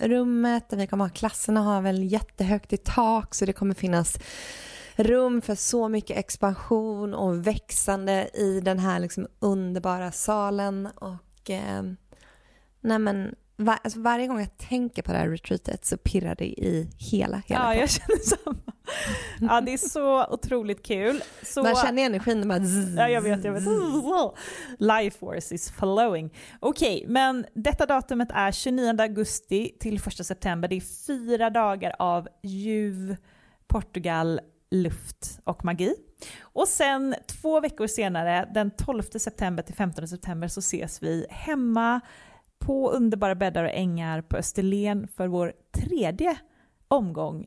healingrummet där vi kommer ha klasserna har väl jättehögt i tak så det kommer finnas rum för så mycket expansion och växande i den här liksom underbara salen och eh, nej men var, alltså varje gång jag tänker på det här retreatet så pirrar det i hela, hela Ja, jag känner samma. Ja, det är så otroligt kul. Så... Man känner energin bara zzz, Ja, jag vet, jag vet. Life force is flowing. Okej, okay, men detta datumet är 29 augusti till 1 september. Det är fyra dagar av ljuv Portugal, luft och magi. Och sen två veckor senare, den 12 september till 15 september, så ses vi hemma på underbara bäddar och ängar på Österlen för vår tredje omgång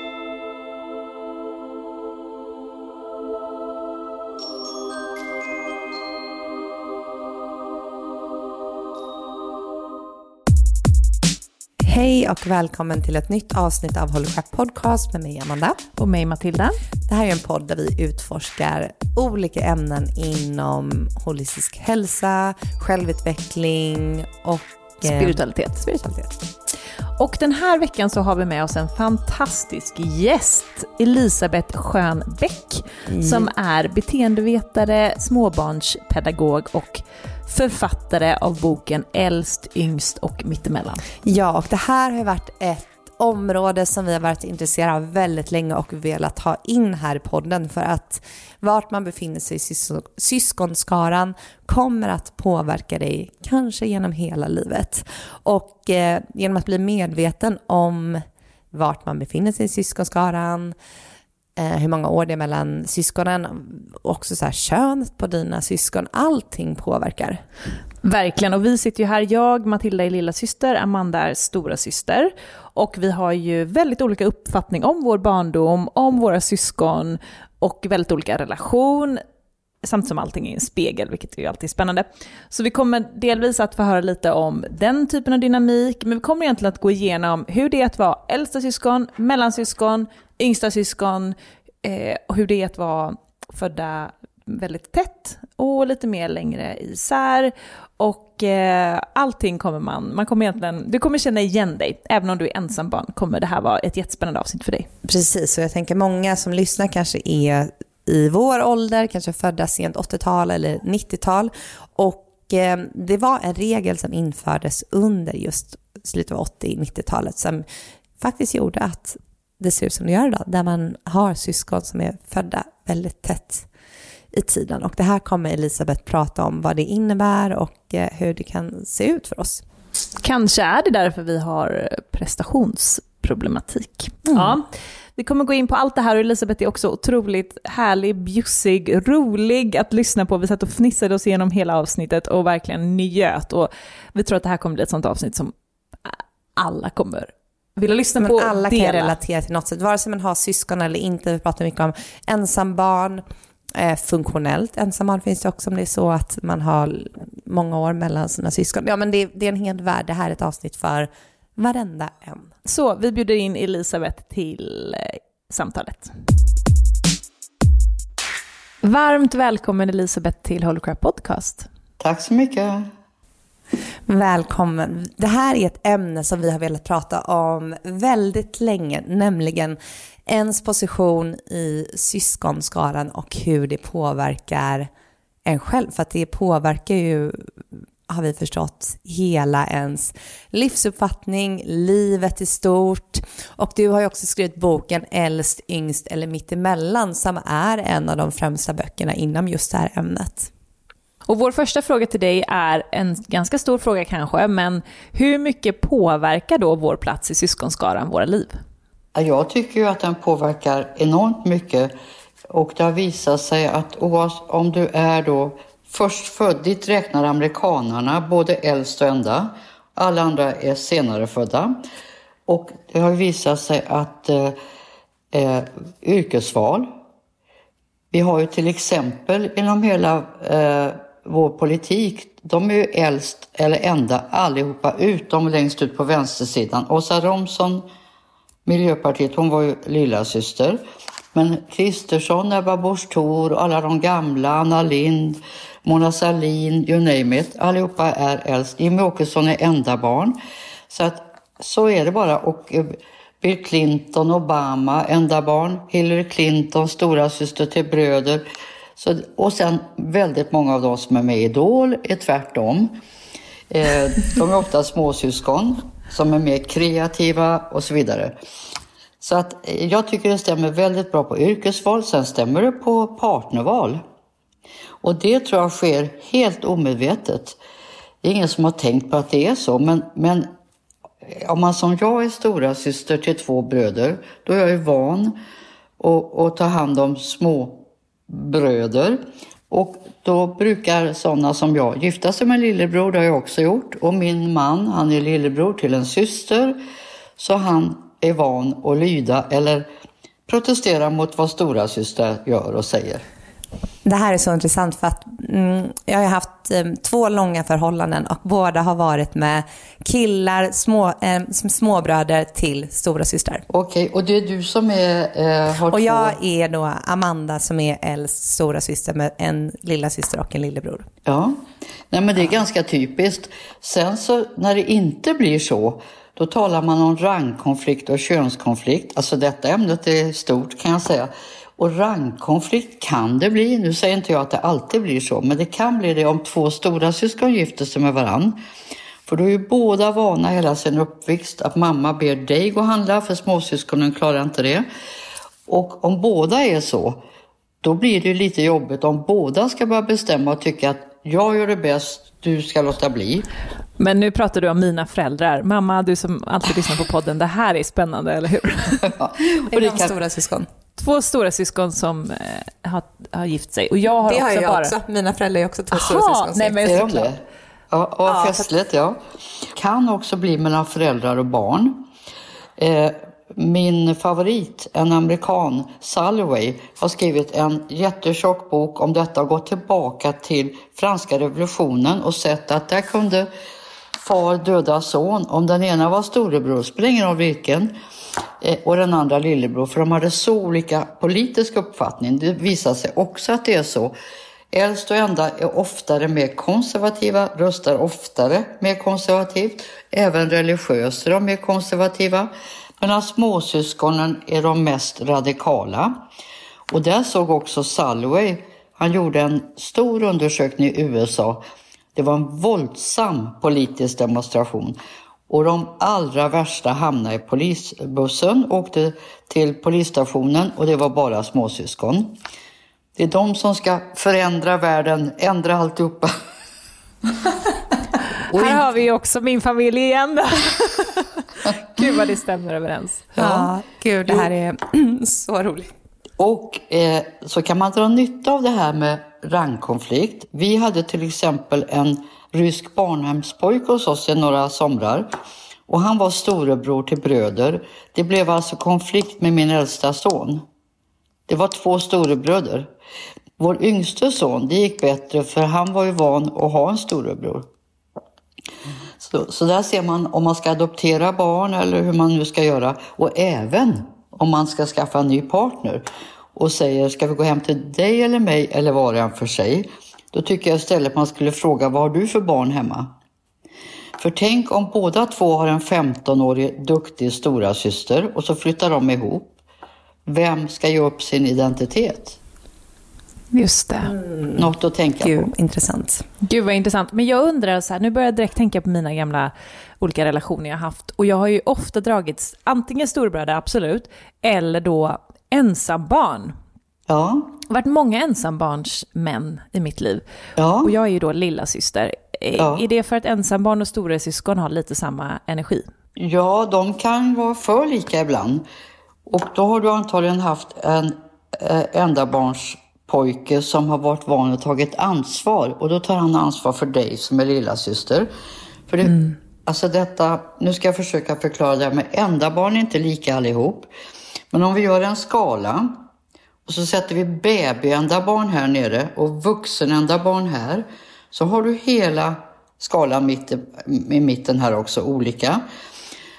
Hej och välkommen till ett nytt avsnitt av Crap Podcast med mig Amanda. Och mig Matilda. Det här är en podd där vi utforskar olika ämnen inom holistisk hälsa, självutveckling och eh, spiritualitet. spiritualitet. Och den här veckan så har vi med oss en fantastisk gäst, Elisabeth Schönbeck, mm. som är beteendevetare, småbarnspedagog och författare av boken Äldst, yngst och mittemellan. Ja, och det här har varit ett område som vi har varit intresserade av väldigt länge och velat ha in här i podden för att vart man befinner sig i syskonskaran kommer att påverka dig kanske genom hela livet. Och eh, genom att bli medveten om vart man befinner sig i syskonskaran, eh, hur många år det är mellan syskonen, också så här könet på dina syskon, allting påverkar. Verkligen, och vi sitter ju här, jag, Matilda är lilla syster, Amanda är stora syster och vi har ju väldigt olika uppfattning om vår barndom, om våra syskon och väldigt olika relation samt som allting är en spegel, vilket är ju alltid spännande. Så vi kommer delvis att få höra lite om den typen av dynamik, men vi kommer egentligen att gå igenom hur det är att vara äldsta syskon, mellansyskon, yngsta syskon eh, och hur det är att vara födda väldigt tätt och lite mer längre isär. Och eh, allting kommer man, man kommer egentligen, du kommer känna igen dig. Även om du är ensambarn, kommer det här vara ett jättespännande avsnitt för dig. Precis, och jag tänker många som lyssnar kanske är i vår ålder, kanske födda sent 80-tal eller 90-tal. Och eh, det var en regel som infördes under just slutet av 80-90-talet som faktiskt gjorde att det ser ut som det gör idag, där man har syskon som är födda väldigt tätt i tiden. Och det här kommer Elisabeth prata om vad det innebär och eh, hur det kan se ut för oss. Kanske är det därför vi har prestationsproblematik. Mm. Ja. Vi kommer gå in på allt det här och Elisabeth är också otroligt härlig, bjussig, rolig att lyssna på. Vi satt och fnissade oss igenom hela avsnittet och verkligen njöt. Och vi tror att det här kommer bli ett sånt avsnitt som alla kommer vilja lyssna på. Alla kan relatera till något sätt, vare sig man har syskon eller inte. Vi pratar mycket om ensambarn, funktionellt ensambarn finns det också om det är så att man har många år mellan sina syskon. Ja, men det, det är en hel värld. Det här är ett avsnitt för varenda en. Så vi bjuder in Elisabeth till eh, samtalet. Varmt välkommen Elisabeth till Holocrap Podcast. Tack så mycket. Välkommen. Det här är ett ämne som vi har velat prata om väldigt länge, nämligen ens position i syskonskaran och hur det påverkar en själv. För att det påverkar ju, har vi förstått, hela ens livsuppfattning, livet i stort. Och du har ju också skrivit boken Äldst, yngst eller mittemellan som är en av de främsta böckerna inom just det här ämnet. Och vår första fråga till dig är en ganska stor fråga kanske, men hur mycket påverkar då vår plats i syskonskaran våra liv? Jag tycker ju att den påverkar enormt mycket och det har visat sig att om du är då först född, dit räknar amerikanarna både äldst och enda, alla andra är senare födda. Och det har visat sig att eh, eh, yrkesval, vi har ju till exempel inom hela eh, vår politik, de är ju äldst eller enda allihopa utom längst ut på vänstersidan. Åsa Romson, Miljöpartiet, hon var ju lilla syster. Men Kristersson, Ebba Busch Thor, alla de gamla, Anna Lind, Mona Sahlin, you name it, allihopa är äldst. Jimmie Åkesson är enda barn. Så att så är det bara. Och eh, Bill Clinton, Obama, enda barn. Hillary Clinton, stora syster till bröder. Så, och sen väldigt många av de som är med i Idol är tvärtom. Eh, de är ofta småsyskon som är mer kreativa och så vidare. Så att jag tycker det stämmer väldigt bra på yrkesval, sen stämmer det på partnerval. Och det tror jag sker helt omedvetet. Det är ingen som har tänkt på att det är så, men, men om man som jag är stora syster till två bröder, då är jag ju van att, att ta hand om små bröder. Och då brukar sådana som jag gifta sig med lillebror, det har jag också gjort. Och min man, han är lillebror till en syster, så han är van att lyda eller protestera mot vad stora syster gör och säger. Det här är så intressant för att mm, jag har haft eh, två långa förhållanden och båda har varit med killar, små, eh, småbröder till stora systrar. Okej, okay, och det är du som är, eh, har Och jag två... är då Amanda som är äldst stora syster med en lilla syster och en lillebror. Ja, Nej, men det är ja. ganska typiskt. Sen så när det inte blir så, då talar man om rangkonflikt och könskonflikt. Alltså detta ämnet är stort kan jag säga. Och rangkonflikt kan det bli. Nu säger inte jag att det alltid blir så, men det kan bli det om två stora syskon gifter sig med varann. För då är ju båda vana hela sin uppväxt att mamma ber dig gå och handla, för småsyskonen klarar inte det. Och om båda är så, då blir det lite jobbigt om båda ska börja bestämma och tycka att jag gör det bäst, du ska låta bli. Men nu pratar du om mina föräldrar. Mamma, du som alltid lyssnar på podden, det här är spännande, eller hur? Ja. Och det kan... stora syskon? Två stora syskon som eh, har, har gift sig. Och jag har det också har jag bara... också. Mina föräldrar är också två Aha, stora syskon. Nej, men är de det? Ja, och ja, festligt, ja. Kan också bli mellan föräldrar och barn. Eh, min favorit, en amerikan, Salloway, har skrivit en jättetjock bok om detta och gått tillbaka till franska revolutionen och sett att där kunde far döda son om den ena var storebror, spelar ingen roll vilken, Eh, och den andra lillebror, för de hade så olika politisk uppfattning. Det visar sig också att det är så. Äldst och enda är oftare mer konservativa, röstar oftare mer konservativt. Även religiöst är de mer konservativa. Medan småsyskonen är de mest radikala. Och där såg också Salway, han gjorde en stor undersökning i USA. Det var en våldsam politisk demonstration. Och de allra värsta hamnade i polisbussen, åkte till polisstationen och det var bara småsyskon. Det är de som ska förändra världen, ändra alltihopa. Här har vi också min familj igen. Gud vad det stämmer överens. Ja, ja gud det här är så roligt. Och eh, så kan man dra nytta av det här med rangkonflikt. Vi hade till exempel en rysk barnhemspojke hos oss i några somrar. Och han var storebror till bröder. Det blev alltså konflikt med min äldsta son. Det var två storebröder. Vår yngste son, det gick bättre för han var ju van att ha en storebror. Så, så där ser man om man ska adoptera barn eller hur man nu ska göra. Och även om man ska skaffa en ny partner och säger ska vi gå hem till dig eller mig eller var och en för sig. Då tycker jag istället man skulle fråga vad har du för barn hemma? För tänk om båda två har en 15-årig duktig stora syster och så flyttar de ihop. Vem ska ge upp sin identitet? Just det. Mm. Något att tänka Gud, på. Intressant. Gud vad intressant. Men jag undrar, så här, nu börjar jag direkt tänka på mina gamla olika relationer jag haft. Och jag har ju ofta dragits antingen storebröder, absolut, eller då ensambarn. Ja. Varit många ensambarnsmän i mitt liv. Ja. Och jag är ju då lilla syster. Ja. Är det för att ensambarn och stora syskon har lite samma energi? Ja, de kan vara för lika ibland. Och då har du antagligen haft en eh, endabarnspojke som har varit van att tagit ansvar. Och då tar han ansvar för dig som är lilla syster. För det, mm. Alltså detta, nu ska jag försöka förklara det här med enda barn är inte lika allihop. Men om vi gör en skala och så sätter vi babyända barn här nere och vuxenända barn här. Så har du hela skalan mitt, i mitten här också, olika.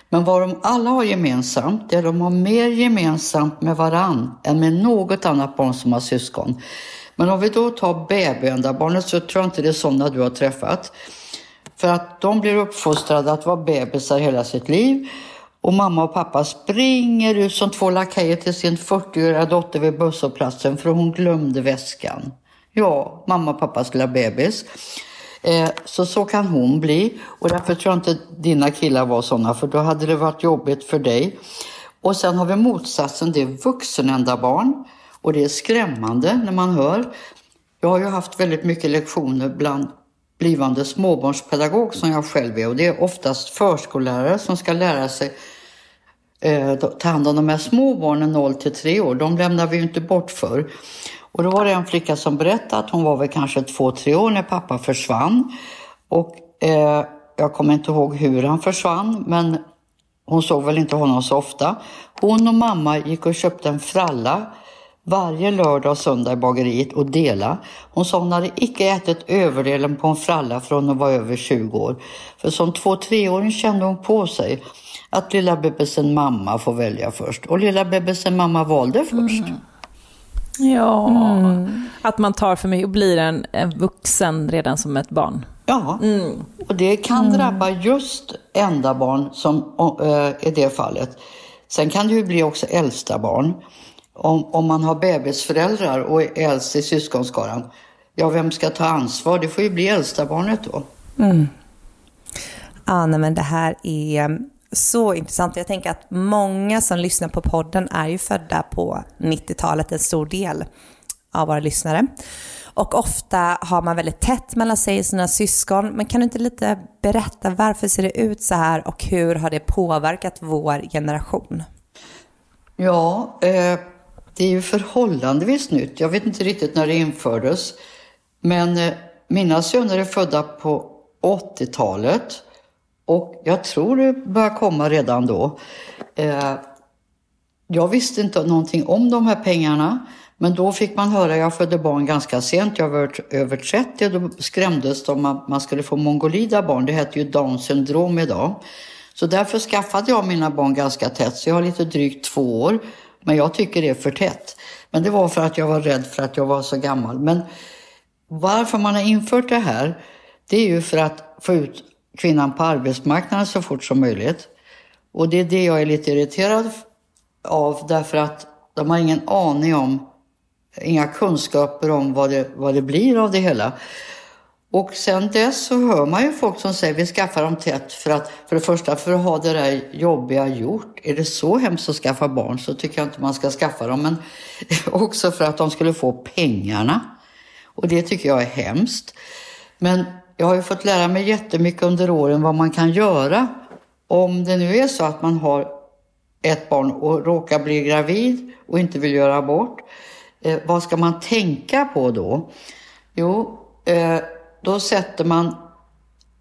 Men vad de alla har gemensamt, det är att de har mer gemensamt med varann än med något annat barn som har syskon. Men om vi då tar babyenda barnet så tror jag inte det är sådana du har träffat. För att de blir uppfostrade att vara bebisar hela sitt liv. Och mamma och pappa springer ut som två lakejer till sin 40-åriga dotter vid busshållplatsen för hon glömde väskan. Ja, mamma och pappas lilla bebis. Eh, så så kan hon bli. Och därför tror jag inte dina killar var sådana, för då hade det varit jobbigt för dig. Och sen har vi motsatsen, det är vuxenända barn. Och det är skrämmande när man hör. Jag har ju haft väldigt mycket lektioner bland blivande småbarnspedagog som jag själv är och det är oftast förskollärare som ska lära sig eh, ta hand om de här små barnen 0 till 3 år. De lämnar vi ju inte bort för. Och då var det en flicka som berättade att hon var väl kanske 2-3 år när pappa försvann. Och eh, jag kommer inte ihåg hur han försvann men hon såg väl inte honom så ofta. Hon och mamma gick och köpte en fralla varje lördag och söndag i bageriet och dela. Hon sa hon hade icke ätit överdelen på en fralla från hon var över 20 år. För som två-treåring kände hon på sig att lilla bebisen mamma får välja först. Och lilla bebisen mamma valde först. Mm. Ja, mm. att man tar för mycket och blir en, en vuxen redan som ett barn. Ja, mm. och det kan mm. drabba just enda barn som äh, i det fallet. Sen kan det ju bli också äldsta barn om, om man har bebisföräldrar och är äldst i syskonskaran, ja vem ska ta ansvar? Det får ju bli äldsta barnet då. Mm. Ja, nej, men det här är så intressant. Jag tänker att många som lyssnar på podden är ju födda på 90-talet, en stor del av våra lyssnare. Och ofta har man väldigt tätt mellan sig och sina syskon. Men kan du inte lite berätta varför ser det ut så här och hur har det påverkat vår generation? Ja, eh, det är ju förhållandevis nytt. Jag vet inte riktigt när det infördes. Men eh, mina söner är födda på 80-talet och jag tror det började komma redan då. Eh, jag visste inte någonting om de här pengarna. Men då fick man höra, jag födde barn ganska sent, jag var över 30 då skrämdes de att man skulle få mongolida barn. Det heter ju Down syndrom idag. Så därför skaffade jag mina barn ganska tätt, så jag har lite drygt två år. Men jag tycker det är för tätt. Men det var för att jag var rädd för att jag var så gammal. Men varför man har infört det här, det är ju för att få ut kvinnan på arbetsmarknaden så fort som möjligt. Och det är det jag är lite irriterad av därför att de har ingen aning om, inga kunskaper om vad det, vad det blir av det hela. Och sen dess så hör man ju folk som säger vi skaffar dem tätt för att för det första för att ha det där jobbiga gjort. Är det så hemskt att skaffa barn så tycker jag inte man ska skaffa dem. Men också för att de skulle få pengarna. Och det tycker jag är hemskt. Men jag har ju fått lära mig jättemycket under åren vad man kan göra om det nu är så att man har ett barn och råkar bli gravid och inte vill göra abort. Eh, vad ska man tänka på då? Jo, eh, då sätter man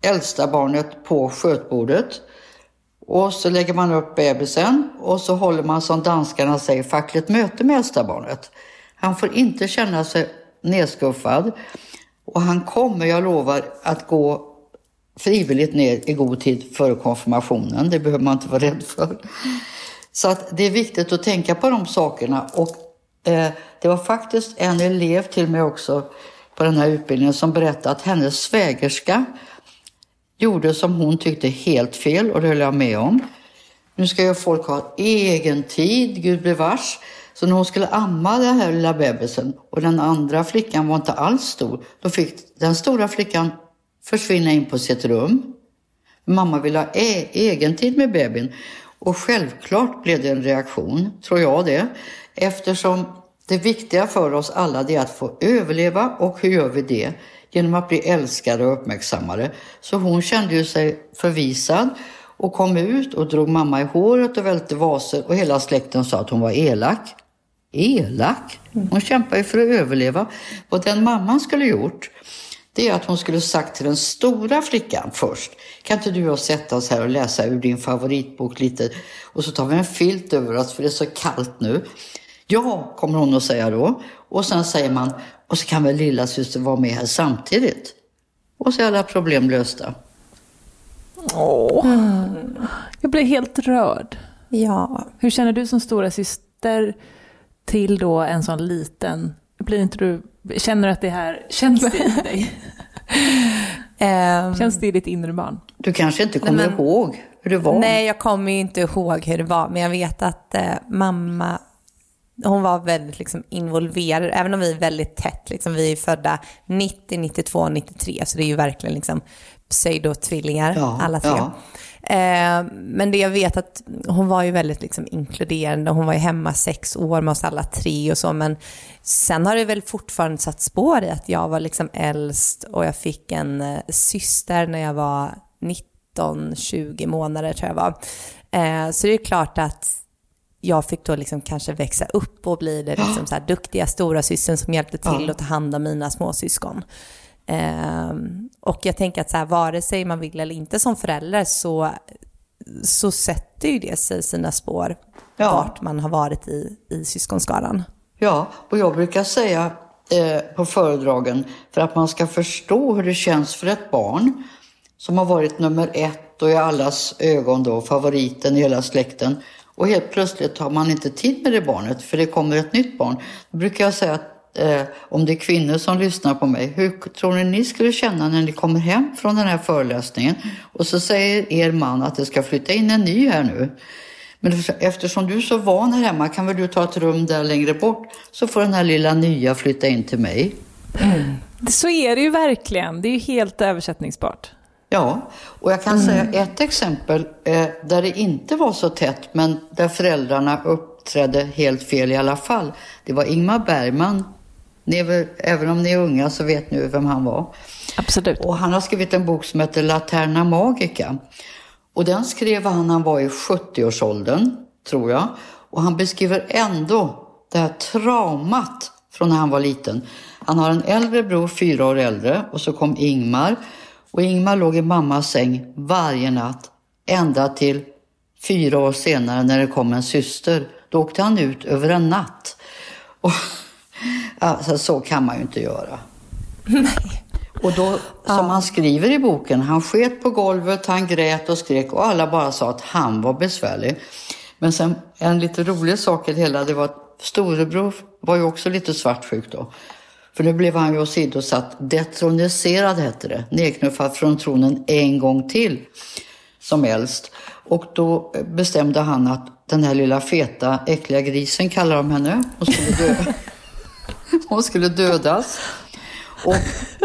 äldsta barnet på skötbordet och så lägger man upp bebisen och så håller man som danskarna säger fackligt möte med äldsta barnet. Han får inte känna sig nedskuffad och han kommer, jag lovar, att gå frivilligt ner i god tid före konfirmationen. Det behöver man inte vara rädd för. Så att det är viktigt att tänka på de sakerna. Och eh, det var faktiskt en elev till mig också på den här utbildningen som berättade att hennes svägerska gjorde som hon tyckte helt fel och det höll jag med om. Nu ska ju folk ha egen tid, gud bevars. Så när hon skulle amma den här lilla bebisen och den andra flickan var inte alls stor, då fick den stora flickan försvinna in på sitt rum. Mamma ville ha e egen tid med bebisen och självklart blev det en reaktion, tror jag det, eftersom det viktiga för oss alla är att få överleva och hur gör vi det? Genom att bli älskade och uppmärksammade. Så hon kände ju sig förvisad och kom ut och drog mamma i håret och välte vaser och hela släkten sa att hon var elak. Elak? Hon kämpade ju för att överleva. Vad den mamman skulle gjort, det är att hon skulle sagt till den stora flickan först, kan inte du och sätta oss här och läsa ur din favoritbok lite och så tar vi en filt över oss för det är så kallt nu. Ja, kommer hon att säga då. Och sen säger man, och så kan väl lilla syster vara med här samtidigt. Och så är alla problem lösta. Åh, jag blir helt rörd. Ja. Hur känner du som stora syster till då en sån liten, blir inte du, känner du att det här, känns det i dig? Ehm, Känns det i ditt inre barn? Du kanske inte kommer men- ihåg hur det var? Nej, jag kommer ju inte ihåg hur det var, men jag vet att eh, mamma, hon var väldigt liksom, involverad, även om vi är väldigt tätt. Liksom, vi är födda 90, 92, 93, så det är ju verkligen liksom, pseudotvillingar Ja, alla tre. ja. Eh, men det jag vet att hon var ju väldigt liksom, inkluderande. Hon var ju hemma sex år med oss alla tre och så. Men sen har det väl fortfarande satt spår i att jag var liksom äldst och jag fick en eh, syster när jag var 19-20 månader tror jag var. Eh, så det är klart att jag fick då liksom kanske växa upp och bli den liksom så här duktiga stora systern som hjälpte till Ja. att ta hand om mina småsyskon. Ehm, och jag tänker att så här, vare sig man vill eller inte som förälder så, så sätter ju det sig sina spår Ja. vart man har varit i, i syskonskaran. Ja, och jag brukar säga eh, på föredragen för att man ska förstå hur det känns för ett barn som har varit nummer ett och i allas ögon då favoriten i hela släkten och helt plötsligt har man inte tid med det barnet för det kommer ett nytt barn. Då brukar jag säga att eh, om det är kvinnor som lyssnar på mig, hur tror ni ni skulle känna när ni kommer hem från den här föreläsningen och så säger er man att det ska flytta in en ny här nu. Men eftersom du är så van här hemma kan väl du ta ett rum där längre bort så får den här lilla nya flytta in till mig. Så är det ju verkligen. Det är ju helt översättningsbart. Ja, och jag kan säga ett exempel eh, där det inte var så tätt men där föräldrarna uppträdde helt fel i alla fall. Det var Ingmar Bergman. Ni väl, även om ni är unga så vet ni vem han var. Absolut. Och han har skrivit en bok som heter Laterna Magica. Och den skrev han när han var i 70-årsåldern, tror jag. Och han beskriver ändå det här traumat från när han var liten. Han har en äldre bror, fyra år äldre, och så kom Ingmar. Och Ingmar låg i mammas säng varje natt, ända till fyra år senare när det kom en syster. Då åkte han ut över en natt. Och, alltså, så kan man ju inte göra. Och då, som han skriver i boken, han sket på golvet, han grät och skrek och alla bara sa att han var besvärlig. Men sen en lite rolig sak i det hela, det var att storebror var ju också lite svartsjuk då. För nu blev han ju åsidosatt, detroniserad hette det, nedknuffad från tronen en gång till som äldst. Och då bestämde han att den här lilla feta, äckliga grisen kallar de henne, hon skulle, dö. Hon skulle dödas. Och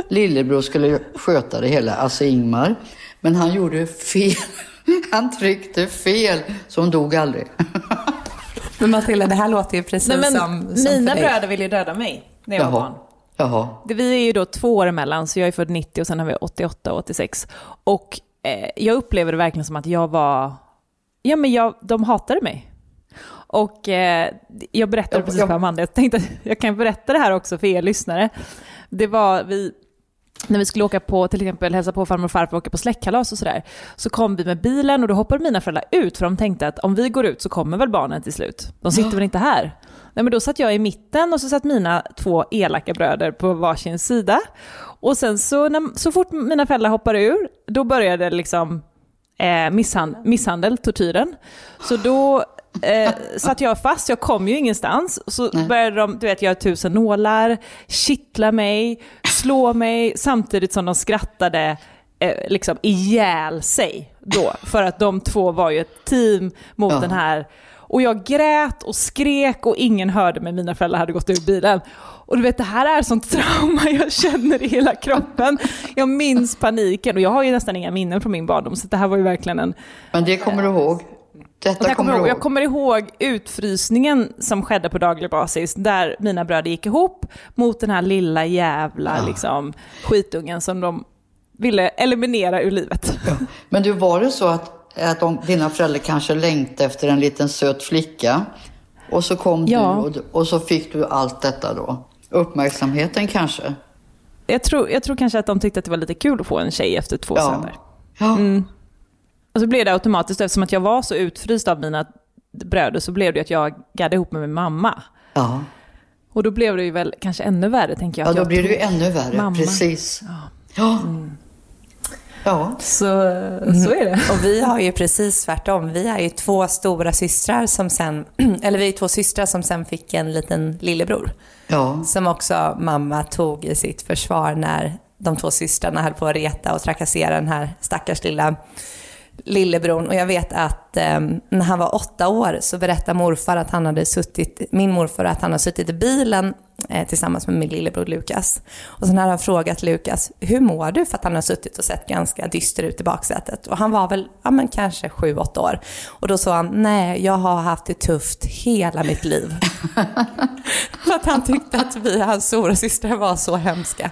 lillebror skulle sköta det hela, alltså Ingmar. Men han gjorde fel. Han tryckte fel, så hon dog aldrig. Men Matilda, det här låter ju precis Nej, men som, som mina för dig. bröder ville ju döda mig när jag var barn. Jaha. Det- Vi är ju då två år emellan, så jag är född 90 och sen har vi 88 och 86. Och eh, jag upplever det verkligen som att jag var... Ja, men jag, de hatade mig. Och eh, jag berättade Ja, precis ja. för Amanda, jag tänkte att jag kan berätta det här också för er lyssnare. Det var vi... När vi skulle åka på, till exempel hälsa på farmor och farfar och åka på släktkalas och sådär, så kom vi med bilen och då hoppade mina föräldrar ut för de tänkte att om vi går ut så kommer väl barnen till slut. De sitter väl inte här? Nej men då satt jag i mitten och så satt mina två elaka bröder på varsin sida. Och sen så, när, så fort mina föräldrar hoppade ur, då började liksom eh, misshand, misshandel, tortyren. Så då eh, satt jag fast, jag kom ju ingenstans. Så började de, du vet, göra tusen nålar, kittla mig, slå mig, samtidigt som de skrattade eh, liksom ihjäl sig då. För att de två var ju ett team mot Ja. den här. Och jag grät och skrek och ingen hörde mig, mina föräldrar hade gått ur bilen. Och du vet, det här är sånt trauma jag känner i hela kroppen. Jag minns paniken och jag har ju nästan inga minnen från min barndom, så det här var ju verkligen en... Men det kommer du ihåg? Detta jag, kommer ihåg, jag kommer ihåg utfrysningen som skedde på daglig basis, där mina bröder gick ihop mot den här lilla jävla liksom, skitungen som de ville eliminera ur livet. Men du, var det så att, att de, dina föräldrar kanske längtade efter en liten söt flicka? Och så kom Ja. du och, och så fick du allt detta då? Uppmärksamheten kanske? Jag tror, jag tror kanske att de tyckte att det var lite kul att få en tjej efter två Ja. söner. Ja. Och så blev det automatiskt, eftersom att jag var så utfryst av mina bröder, så blev det att jag gaddade ihop med min mamma. ja. Och då blev det ju väl kanske ännu värre, tänker jag. Ja, då jag blir det ju ännu värre. mamma. Precis. Ja. Ja. Så, så är det. Och vi har ju precis tvärtom. Vi är ju två stora systrar som sen, eller vi är två systrar som sen fick en liten lillebror. Ja. Som också mamma tog i sitt försvar när de två systrarna höll på att reta och trakassera den här stackars lilla lillebror. Och jag vet att eh, när han var åtta år så berättade morfar att han hade suttit, min morfar att han hade suttit i bilen eh, tillsammans med min lillebror Lukas. Och sen hade han frågat Lukas, hur mår du? För att han har suttit och sett ganska dyster ut i baksätet. Och han var väl, ja men kanske sju, åtta år. Och då sa han, nej, jag har haft det tufft hela mitt liv. För att han tyckte att vi, hans stora syster var så hemska.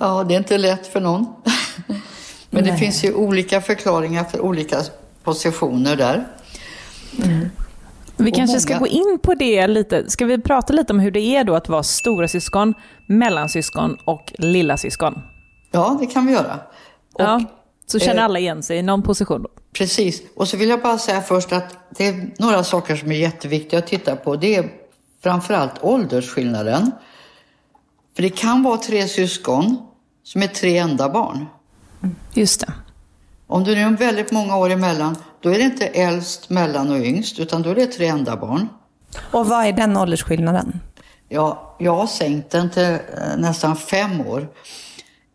ja, det är inte lätt för någon. Men det Nej. finns ju olika förklaringar för olika positioner där. Vi Och kanske ska gå in på det lite. Ska vi prata lite om hur det är då att vara stora syskon, mellansyskon och lilla syskon? Ja, det kan vi göra. Och, ja, så känner eh, alla igen sig i någon position. Då. Precis. Och så vill jag bara säga först att det är några saker som är jätteviktiga att titta på. Det är framförallt åldersskillnaden. För det kan vara tre syskon som är tre enda barn. Just det. Om det nu är väldigt många år emellan, då är det inte äldst, mellan och yngst, utan då är det tre enda barn. Och vad är den åldersskillnaden? Ja, jag har sänkt den till eh, nästan fem år.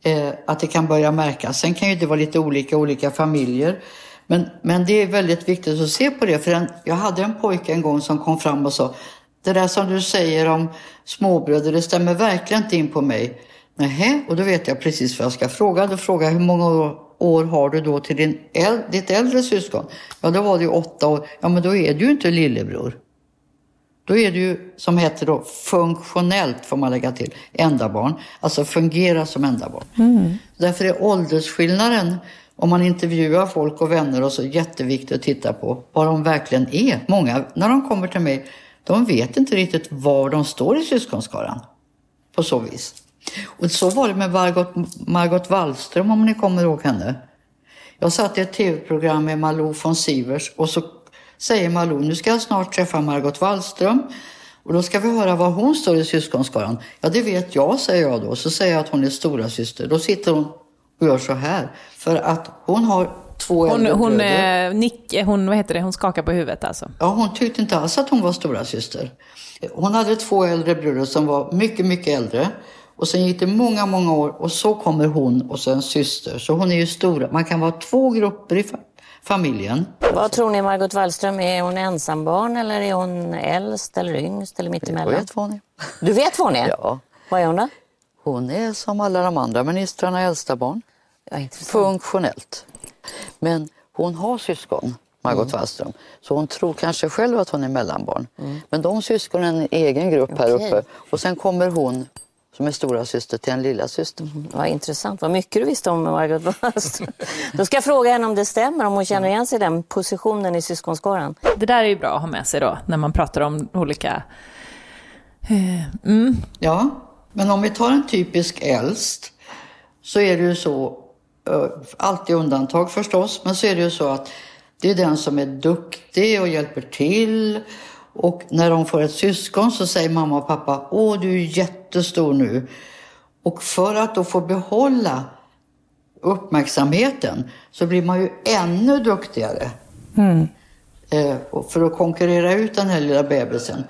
Eh, att det kan börja märkas. Sen kan ju det vara lite olika olika familjer. Men, men det är väldigt viktigt att se på det. För en, jag hade en pojke en gång som kom fram och sa Det där som du säger om småbröder, det stämmer verkligen inte in på mig. Nähä, och då vet jag precis vad jag ska fråga. Då frågar jag hur många år, har du då till din äl, ditt äldre syskon? Ja, då var det ju åtta år. Ja, men då är du ju inte lillebror. Då är det ju, som heter då, funktionellt får man lägga till, enda barn. Alltså fungera som enda barn. Därför är åldersskillnaden, om man intervjuar folk och vänner och så, jätteviktigt att titta på vad de verkligen är. Många, när de kommer till mig, de vet inte riktigt var de står i syskonskaran. På så vis. Och så var det med Margot, Margot Wallström, om ni kommer ihåg henne. Jag satt i ett tv-program med Malou von Sivers och så säger Malou, nu ska jag snart träffa Margot Wallström och då ska vi höra var hon står i syskonskaran. Ja, det vet jag, säger jag då. Så säger jag att hon är stora syster. Då sitter hon och gör så här. För att hon har två Hon, äldre hon, bröder. eh, Nick, hon, vad heter det, hon skakar på huvudet alltså. Ja, hon tyckte inte alls att hon var stora syster. Hon hade två äldre bröder som var mycket, mycket äldre. Och sen gick det många, många år och så kommer hon och sen syster. Så hon är ju stora. Man kan vara två grupper i fa- familjen. Vad tror ni Margot Wallström, är hon ensambarn eller är hon äldst eller yngst eller Jag mittemellan? vet vad hon är. Du vet vad hon är? Ja. Vad är hon då? Hon är som alla de andra ministrarna äldsta barn. Ja. Funktionellt. Men hon har syskon, Margot Mm. Wallström. Så hon tror kanske själv att hon är mellanbarn. Men de syskonen är en egen grupp här Okej. uppe. Och sen kommer hon som är stora syster till en lilla syster. Vad intressant. Vad mycket du visste om Margot Wallström. Då ska jag fråga henne om det stämmer, om hon känner igen sig i den positionen i syskonskaran. Det där är ju bra att ha med sig då, när man pratar om olika... Eh, mm. Ja, men om vi tar en typisk äldst så är det ju så, eh, alltid undantag förstås, men så är det ju så att det är den som är duktig och hjälper till. Och när de får ett syskon så säger mamma och pappa, åh du är jättestor nu. Och för att då få behålla uppmärksamheten så blir man ju ännu duktigare. Eh, och för att konkurrera ut den här lilla bebisen.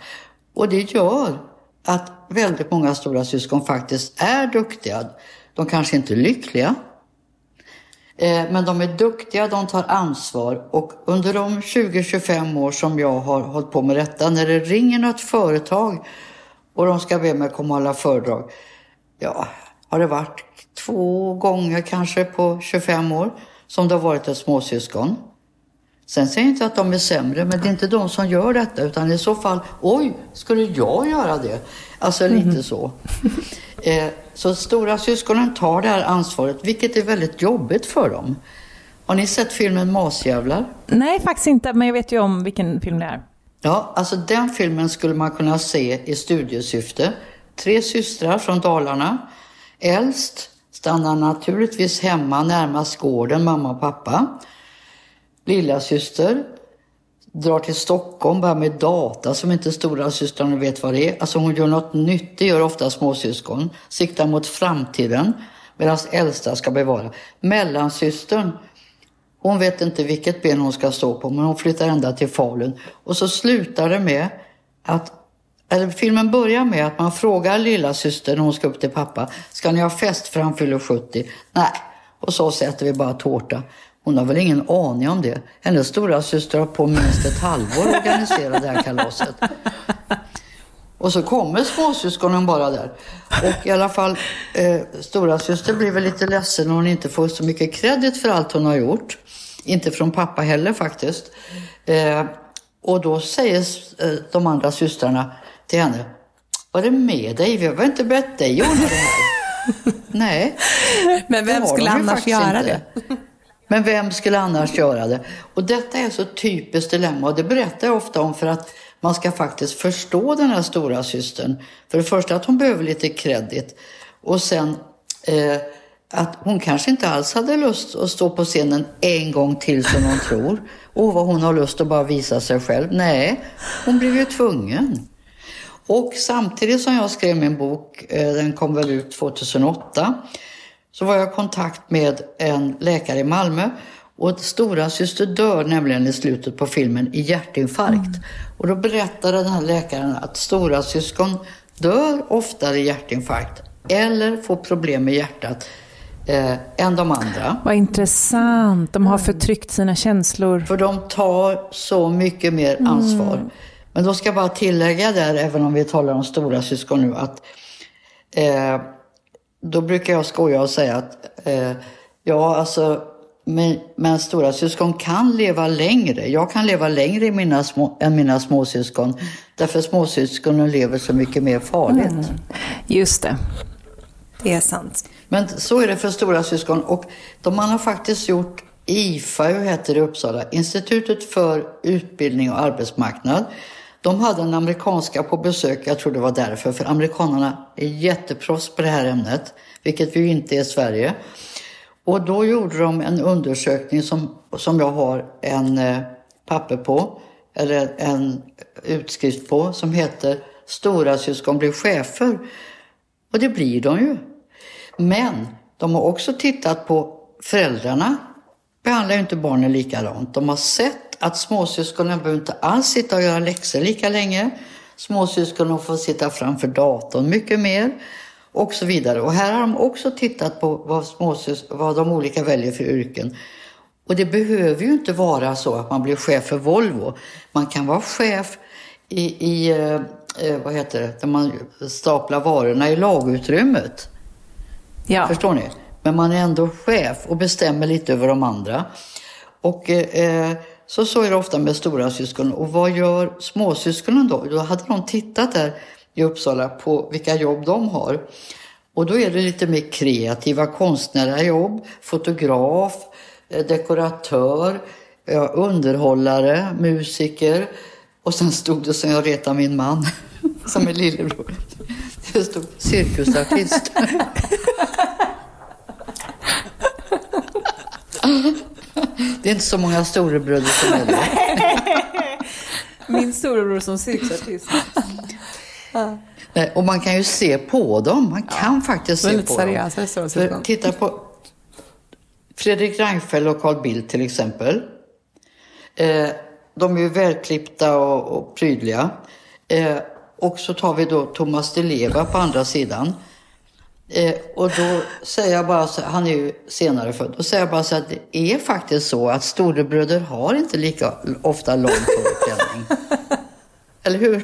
Och det gör att väldigt många stora syskon faktiskt är duktiga. De kanske inte är lyckliga. Eh, men de är duktiga, de tar ansvar och under de 20-25 år som jag har hållit på med detta, när det ringer något företag och de ska be mig komma och hålla föredrag. Ja, har det varit två gånger kanske på 25 år som det har varit ett småsyskon. Sen säger jag inte att de är sämre, men det är inte de som gör detta, utan i så fall, oj, skulle jag göra det? Alltså lite så. Eh, så stora syskonen tar det här ansvaret, vilket är väldigt jobbigt för dem. Har ni sett filmen Masjävlar? Nej, faktiskt inte, men jag vet ju om vilken film det är. Ja, alltså den filmen skulle man kunna se i studiesyfte. Tre systrar från Dalarna. Äldst stannar naturligtvis hemma närmast gården, mamma och pappa. Lilla syster drar till Stockholm, börjar med data som inte stora systrarna vet vad det är. Alltså hon gör något nytt, det gör ofta småsyskon. Siktar mot framtiden, medan äldsta ska bevara. Mellansystern, hon vet inte vilket ben hon ska stå på, men hon flyttar ända till Falun. Och så slutar det med att eller filmen börjar med att man frågar lilla syster när hon ska upp till pappa. Ska ni ha fest för han fyller 70? Nej. Och så sätter vi bara tårta. Hon har väl ingen aning om det. Hennes stora syster har på minst ett halvår organiserat det här kalaset. Och så kommer småsyskonen bara där. Och i alla fall, eh, stora syster blir väl lite ledsen när hon inte får så mycket kredit för allt hon har gjort. Inte från pappa heller faktiskt. Eh, och då säger eh, de andra systrarna till henne, vad är det med dig? Vi har inte bett dig ordna det här? Nej. Men vem skulle annars göra inte. det? Men vem skulle annars göra det? Och detta är så typiskt dilemma och det berättar jag ofta om för att man ska faktiskt förstå den här stora systern. För det första att hon behöver lite kredit och sen eh, att hon kanske inte alls hade lust att stå på scenen en gång till som hon tror. Och vad hon har lust att bara visa sig själv. Nej, hon blev ju tvungen. Och samtidigt som jag skrev min bok, eh, den kom väl ut 2008, så var jag i kontakt med en läkare i Malmö och stora syster dör nämligen i slutet på filmen i hjärtinfarkt. Och då berättade den här läkaren att stora syskon dör oftare i hjärtinfarkt eller får problem med hjärtat eh, än de andra. Vad intressant. De har förtryckt sina känslor. För de tar så mycket mer ansvar. Men då ska jag bara tillägga där, även om vi talar om stora syskon nu, att eh, då brukar jag skoja och säga att eh, ja, alltså, men, men stora syskon kan leva längre. Jag kan leva längre i mina små, än mina småsyskon. Därför småsyskonen lever så mycket mer farligt. Just det. Det är sant. Men så är det för stora syskon. Och de man har faktiskt gjort IFAU, heter det i Uppsala, Institutet för utbildning och arbetsmarknad. De hade en amerikanska på besök, jag tror det var därför, för amerikanerna är jätteproffs på det här ämnet, vilket vi ju inte är i Sverige. Och då gjorde de en undersökning som, som jag har en eh, papper på, eller en utskrift på, som heter Stora syskon blir chefer. Och det blir de ju. Men de har också tittat på föräldrarna behandlar ju inte barnen likadant. De har sett att småsyskonen behöver inte alls sitta och göra läxor lika länge. Småsyskonen får sitta framför datorn mycket mer och så vidare. Och här har de också tittat på vad, småsys- vad de olika väljer för yrken. Och det behöver ju inte vara så att man blir chef för Volvo. Man kan vara chef i, i eh, eh, vad heter det, där man staplar varorna i lagutrymmet. Ja. Förstår ni? Men man är ändå chef och bestämmer lite över de andra. Och eh, så, så är det ofta med stora syskon. Och vad gör småsyskonen då? Då hade de tittat där i Uppsala på vilka jobb de har. Och då är det lite mer kreativa konstnärliga jobb. Fotograf, eh, dekoratör, underhållare, musiker. Och sen stod det som jag retar min man, som är lillebror. Det stod cirkusartist. Det är inte så många storebröder som är det. Min storebror som cirkusartist. Nej, Och man kan ju se på dem. Man kan faktiskt se på seriösa dem. För syskon. titta på Fredrik Reinfeldt och Carl Bildt till exempel. Eh, de är ju välklippta och, och prydliga. Eh, och så tar vi då Thomas Di Leva på andra sidan. Eh, och då säger jag bara så han är ju senare född, då säger jag bara så att det är faktiskt så att storebröder har inte lika ofta lång förklänning. Eller hur?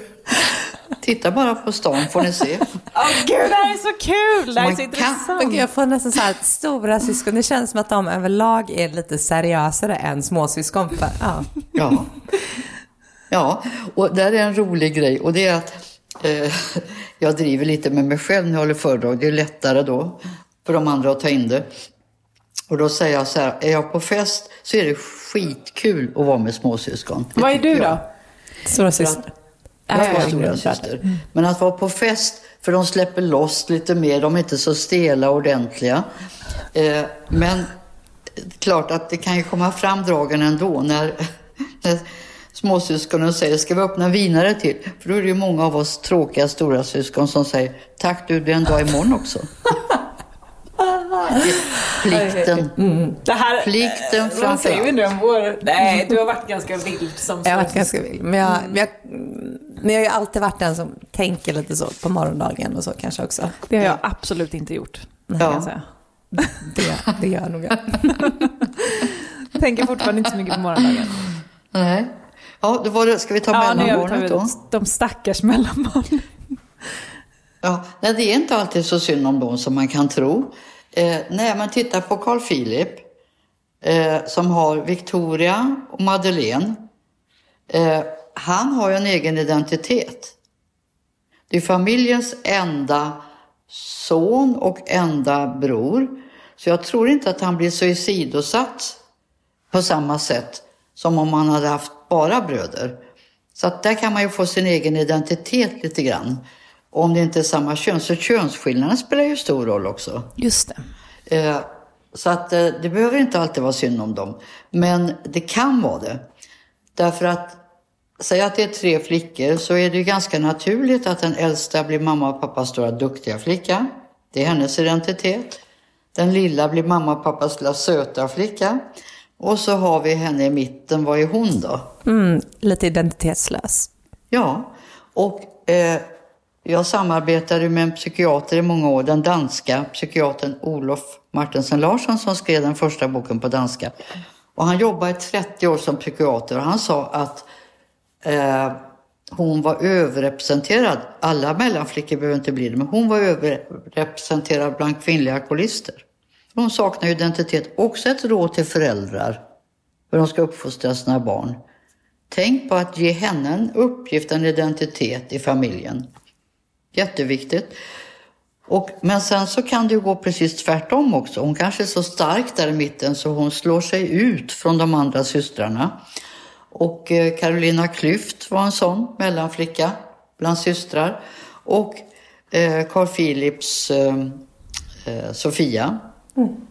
Titta bara på stan får ni se. Åh gud, det här är så kul! Det här är Man så kan- intressant. Gud, jag får nästan så här att stora syskon, det känns som att de överlag är lite seriösare än småsyskon. För, ja. Ja. ja, och där är en rolig grej och det är att eh, jag driver lite med mig själv när jag håller föredrag. Det är lättare då för de andra att ta in det. Och då säger jag så här, är jag på fest så är det skitkul att vara med småsyskon. Vad är du jag. då? Stora syster. Jag Ja, var ja, stora syster. Men att vara på fest, för de släpper loss lite mer, de är inte så stela och ordentliga. Eh, men klart att det kan ju komma fram dragen ändå när, när småsyskonen säger ska vi öppna vinare till? För då är det ju många av oss tråkiga stora syskon som säger tack du, det är en dag imorgon också. Plikten. Det här, Plikten vad framför säger vi nu om vår... Nej, du har varit ganska vild som Jag har varit ganska vild. Men jag, men, jag, men jag har ju alltid varit den som tänker lite så på morgondagen och så kanske också. Det har jag absolut inte gjort. Kan Ja. jag säga. Det, det gör nog jag. Tänker fortfarande inte så mycket på morgondagen. Nej. Ja, då var det, ska vi ta Ja, mellanbarnet då? de stackars mellanbarnen. Ja, nej, det är inte alltid så synd om dem som man kan tro. Eh, nej, men titta på Carl Philip eh, som har Victoria och Madeleine. Eh, han har ju en egen identitet. Det är familjens enda son och enda bror. Så jag tror inte att han blir så isidosatt på samma sätt som om man hade haft bara bröder. Så att där kan man ju få sin egen identitet lite grann. Och om det inte är samma kön, så könsskillnaden spelar ju stor roll också. Just det. Eh, så att eh, det behöver inte alltid vara synd om dem. Men det kan vara det. Därför att, säg att det är tre flickor, så är det ju ganska naturligt att den äldsta blir mamma och pappas stora duktiga flicka. Det är hennes identitet. Den lilla blir mamma och pappas lilla söta flicka. Och så har vi henne i mitten, vad är hon då? Mm, lite identitetslös. Ja, och eh, jag samarbetade med en psykiater i många år, den danska psykiatern Olof Martensen Larsson som skrev den första boken på danska. Och han jobbade i 30 år som psykiater och han sa att eh, hon var överrepresenterad. Alla mellanflickor behöver inte bli det, men hon var överrepresenterad bland kvinnliga alkoholister. Hon saknar ju identitet. Också ett råd till föräldrar hur de ska uppfostra sina barn. Tänk på att ge henne en uppgift, en identitet i familjen. Jätteviktigt. Och, men sen så kan det ju gå precis tvärtom också. Hon kanske är så stark där i mitten så hon slår sig ut från de andra systrarna. Och eh, Carolina Klüft var en sån mellanflicka bland systrar. Och eh, Carl Philips eh, eh Sofia.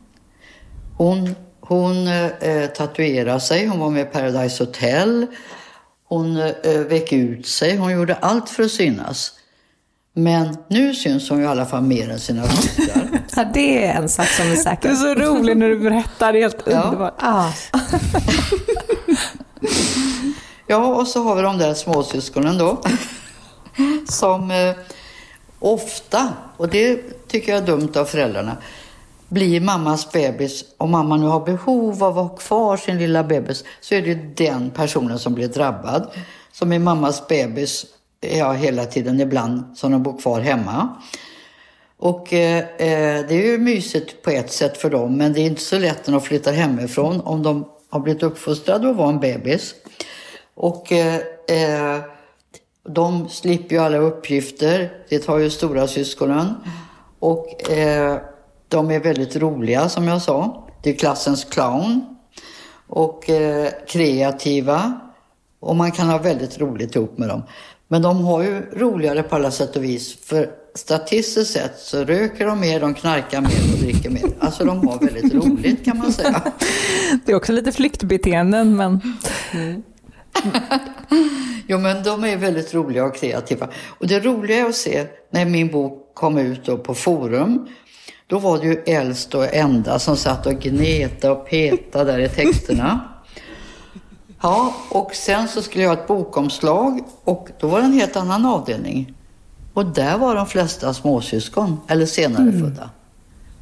Hon, hon eh, tatuerade sig, hon var med i Paradise Hotel. Hon eh, vek ut sig, hon gjorde allt för att synas. Men nu syns hon ju i alla fall mer än sina systrar. Ja, det är en sak som är Du är säker. så rolig när du berättar, det är helt Ja. underbart. Ja. Ja, och så har vi de där småsyskonen då. Som eh, ofta, och det tycker jag är dumt av föräldrarna, blir mammas bebis. Om mamma nu har behov av att ha kvar sin lilla bebis så är det den personen som blir drabbad. Som är mammas bebis ja, hela tiden, ibland som de bor kvar hemma. Och eh, eh, det är ju mysigt på ett sätt för dem, men det är inte så lätt när de flyttar hemifrån om de har blivit uppfostrade att vara en bebis. Och eh, eh de slipper ju alla uppgifter, det tar ju stora syskonen. Och eh, de är väldigt roliga som jag sa. Det är klassens clown. Och eh, kreativa. Och man kan ha väldigt roligt ihop med dem. Men de har ju roligare på alla sätt och vis. För statistiskt sett så röker de mer, de knarkar mer och dricker mer. Alltså de har väldigt roligt kan man säga. Det är också lite flyktbeteenden men... Mm. jo men de är väldigt roliga och kreativa. Och det roliga är att se när min bok kom ut på Forum. Då var det ju äldst och enda som satt och gnetade och petade där i texterna. Ja, och sen så skulle jag ha ett bokomslag och då var det en helt annan avdelning. Och där var de flesta småsyskon, eller senare mm. födda.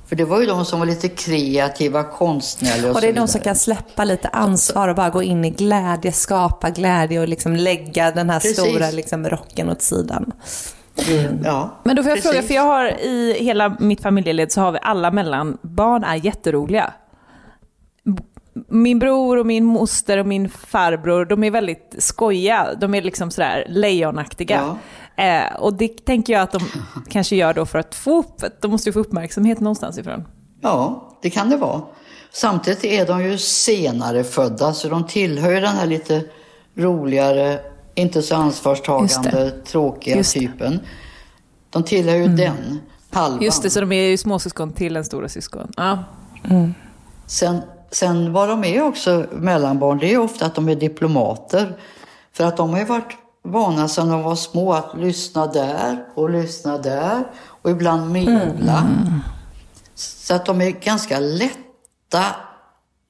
För det var ju de som var lite kreativa, konstnärliga och, och det är de som kan släppa lite ansvar och bara gå in i glädje, skapa glädje och liksom lägga den här Precis. stora liksom rocken åt sidan. Mm. Ja, Men då får jag precis. fråga, för jag har i hela mitt familjeled så har vi alla mellanbarn är jätteroliga min bror och min moster och min farbror, de är väldigt skojiga. De är liksom sådär lejonaktiga. Ja. Eh, och det tänker jag att de kanske gör då för att få upp, de måste ju få uppmärksamhet någonstans ifrån. Ja, det kan det vara. Samtidigt är de ju senare födda, så de tillhör ju den här lite roligare, inte så ansvarstagande, tråkiga typen. De tillhör ju mm. den halvan. Just det, så de är ju småsyskon till en stora syskon. Ja. Mm. Sen Sen vad de är också mellanbarn, det är ofta att de är diplomater. För att de har ju varit vana sedan de var små att lyssna där och lyssna där och ibland medla. Mm. Så att de är ganska lätta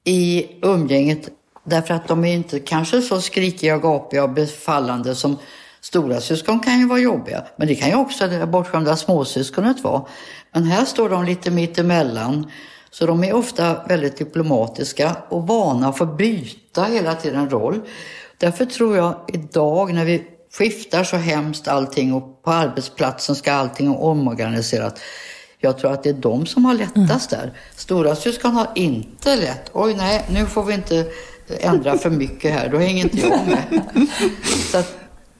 i umgänget därför att de är inte kanske så skrikiga, gapiga och befallande som stora syskon kan ju vara jobbiga. Men det kan ju också det bortskämda småsyskonet vara. Men här står de lite mitt emellan så de är ofta väldigt diplomatiska och vana att få byta hela tiden roll. Därför tror jag idag när vi skiftar så hemskt allting och på arbetsplatsen ska allting omorganiseras. Jag tror att det är de som har lättast mm. där. Stora syskon har inte lätt. Oj, nej, nu får vi inte ändra för mycket här, då hänger inte jag med. Så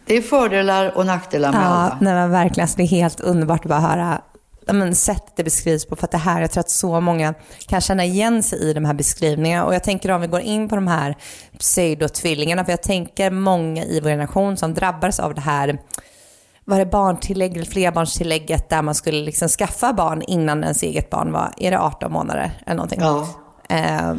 det är fördelar och nackdelar med ja, alla. Nej, men verkligen. det är helt underbart att bara höra men, sättet det beskrivs på. För att det här, jag tror att så många kan känna igen sig i de här beskrivningarna. Och jag tänker om vi går in på de här pseudotvillingarna, för jag tänker många i vår generation som drabbades av det här var det barntillägg eller flerbarnstillägget där man skulle liksom skaffa barn innan ens eget barn var, är det 18 månader eller någonting? Ja. Uh,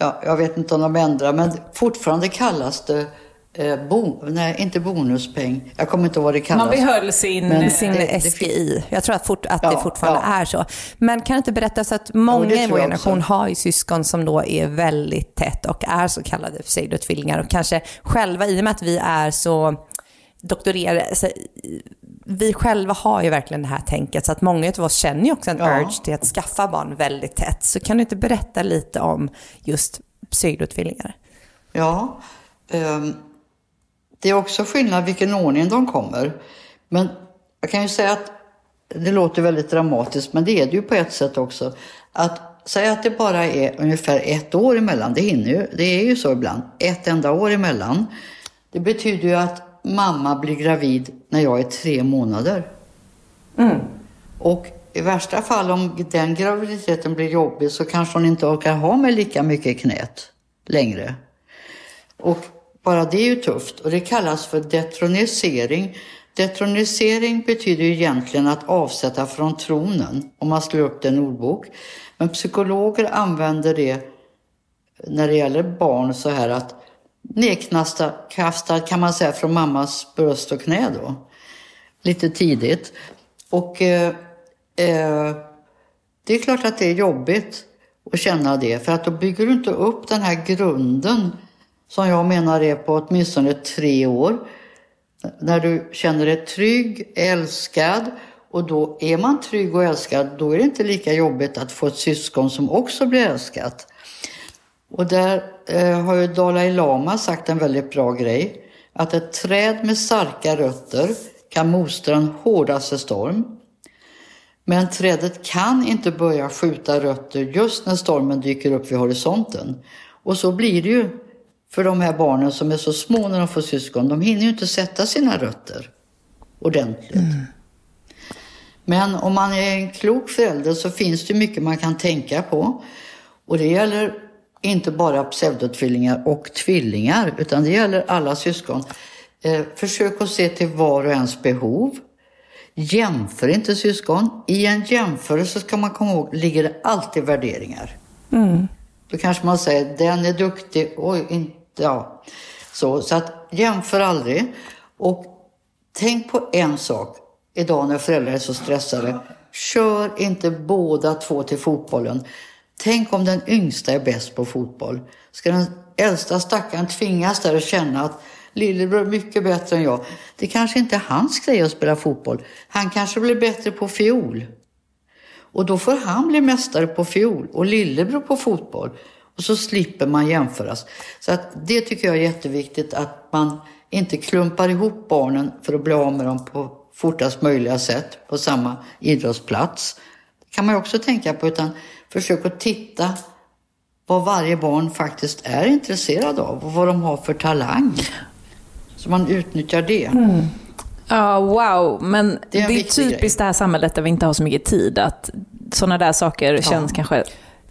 ja, jag vet inte om de ändrar, men fortfarande kallas det Eh, bo, nej, inte bonuspeng. Jag kommer inte ihåg vad det kallas. Man behöll sin, men, sin det, SGI. Jag tror att, fort, att ja, det fortfarande ja. är så. Men kan du inte berätta så att många ja, i vår generation har ju syskon som då är väldigt tätt och är så kallade pseudotvillingar och kanske själva, i och med att vi är så doktorerade, vi själva har ju verkligen det här tänket så att många av oss känner ju också en ja. urge till att skaffa barn väldigt tätt. Så kan du inte berätta lite om just pseudotvillingar? Ja, um det är också skillnad vilken ordning de kommer. Men jag kan ju säga att det låter väldigt dramatiskt, men det är det ju på ett sätt också. Att säga att det bara är ungefär ett år emellan, det hinner ju, det är ju så ibland, ett enda år emellan. Det betyder ju att mamma blir gravid när jag är tre månader. Mm. Och i värsta fall om den graviditeten blir jobbig så kanske hon inte orkar ha mig lika mycket i knät längre. Och bara det är ju tufft och det kallas för detronisering. Detronisering betyder ju egentligen att avsätta från tronen, om man slår upp det i en ordbok. Men psykologer använder det när det gäller barn så här att nedkastad kan man säga från mammas bröst och knä då. Lite tidigt. Och eh, eh, det är klart att det är jobbigt att känna det för att då bygger du inte upp den här grunden som jag menar är på åtminstone tre år. När du känner dig trygg, älskad och då är man trygg och älskad, då är det inte lika jobbigt att få ett syskon som också blir älskat. Och där har ju Dalai Lama sagt en väldigt bra grej. Att ett träd med starka rötter kan mostra en hårdaste storm. Men trädet kan inte börja skjuta rötter just när stormen dyker upp vid horisonten. Och så blir det ju för de här barnen som är så små när de får syskon. De hinner ju inte sätta sina rötter ordentligt. Mm. Men om man är en klok förälder så finns det mycket man kan tänka på. Och det gäller inte bara pseudotvillingar och tvillingar, utan det gäller alla syskon. Eh, försök att se till var och ens behov. Jämför inte syskon. I en jämförelse ska man komma ihåg, ligger det alltid värderingar. Mm. Då kanske man säger, den är duktig, oj, inte, ja. Så, så att jämför aldrig. Och tänk på en sak, idag när föräldrar är så stressade. Kör inte båda två till fotbollen. Tänk om den yngsta är bäst på fotboll. Ska den äldsta stackaren tvingas där och känna att lillebror är mycket bättre än jag. Det kanske inte är hans grej att spela fotboll. Han kanske blir bättre på fiol. Och då får han bli mästare på fiol och lillebror på fotboll. Och så slipper man jämföras. Så att det tycker jag är jätteviktigt att man inte klumpar ihop barnen för att bli av med dem på fortast möjliga sätt på samma idrottsplats. Det kan man ju också tänka på, utan försök att titta vad varje barn faktiskt är intresserad av och vad de har för talang. Så man utnyttjar det. Mm. Ja, wow. Men det är, det är typiskt grej. det här samhället där vi inte har så mycket tid. Att sådana där saker ja. känns kanske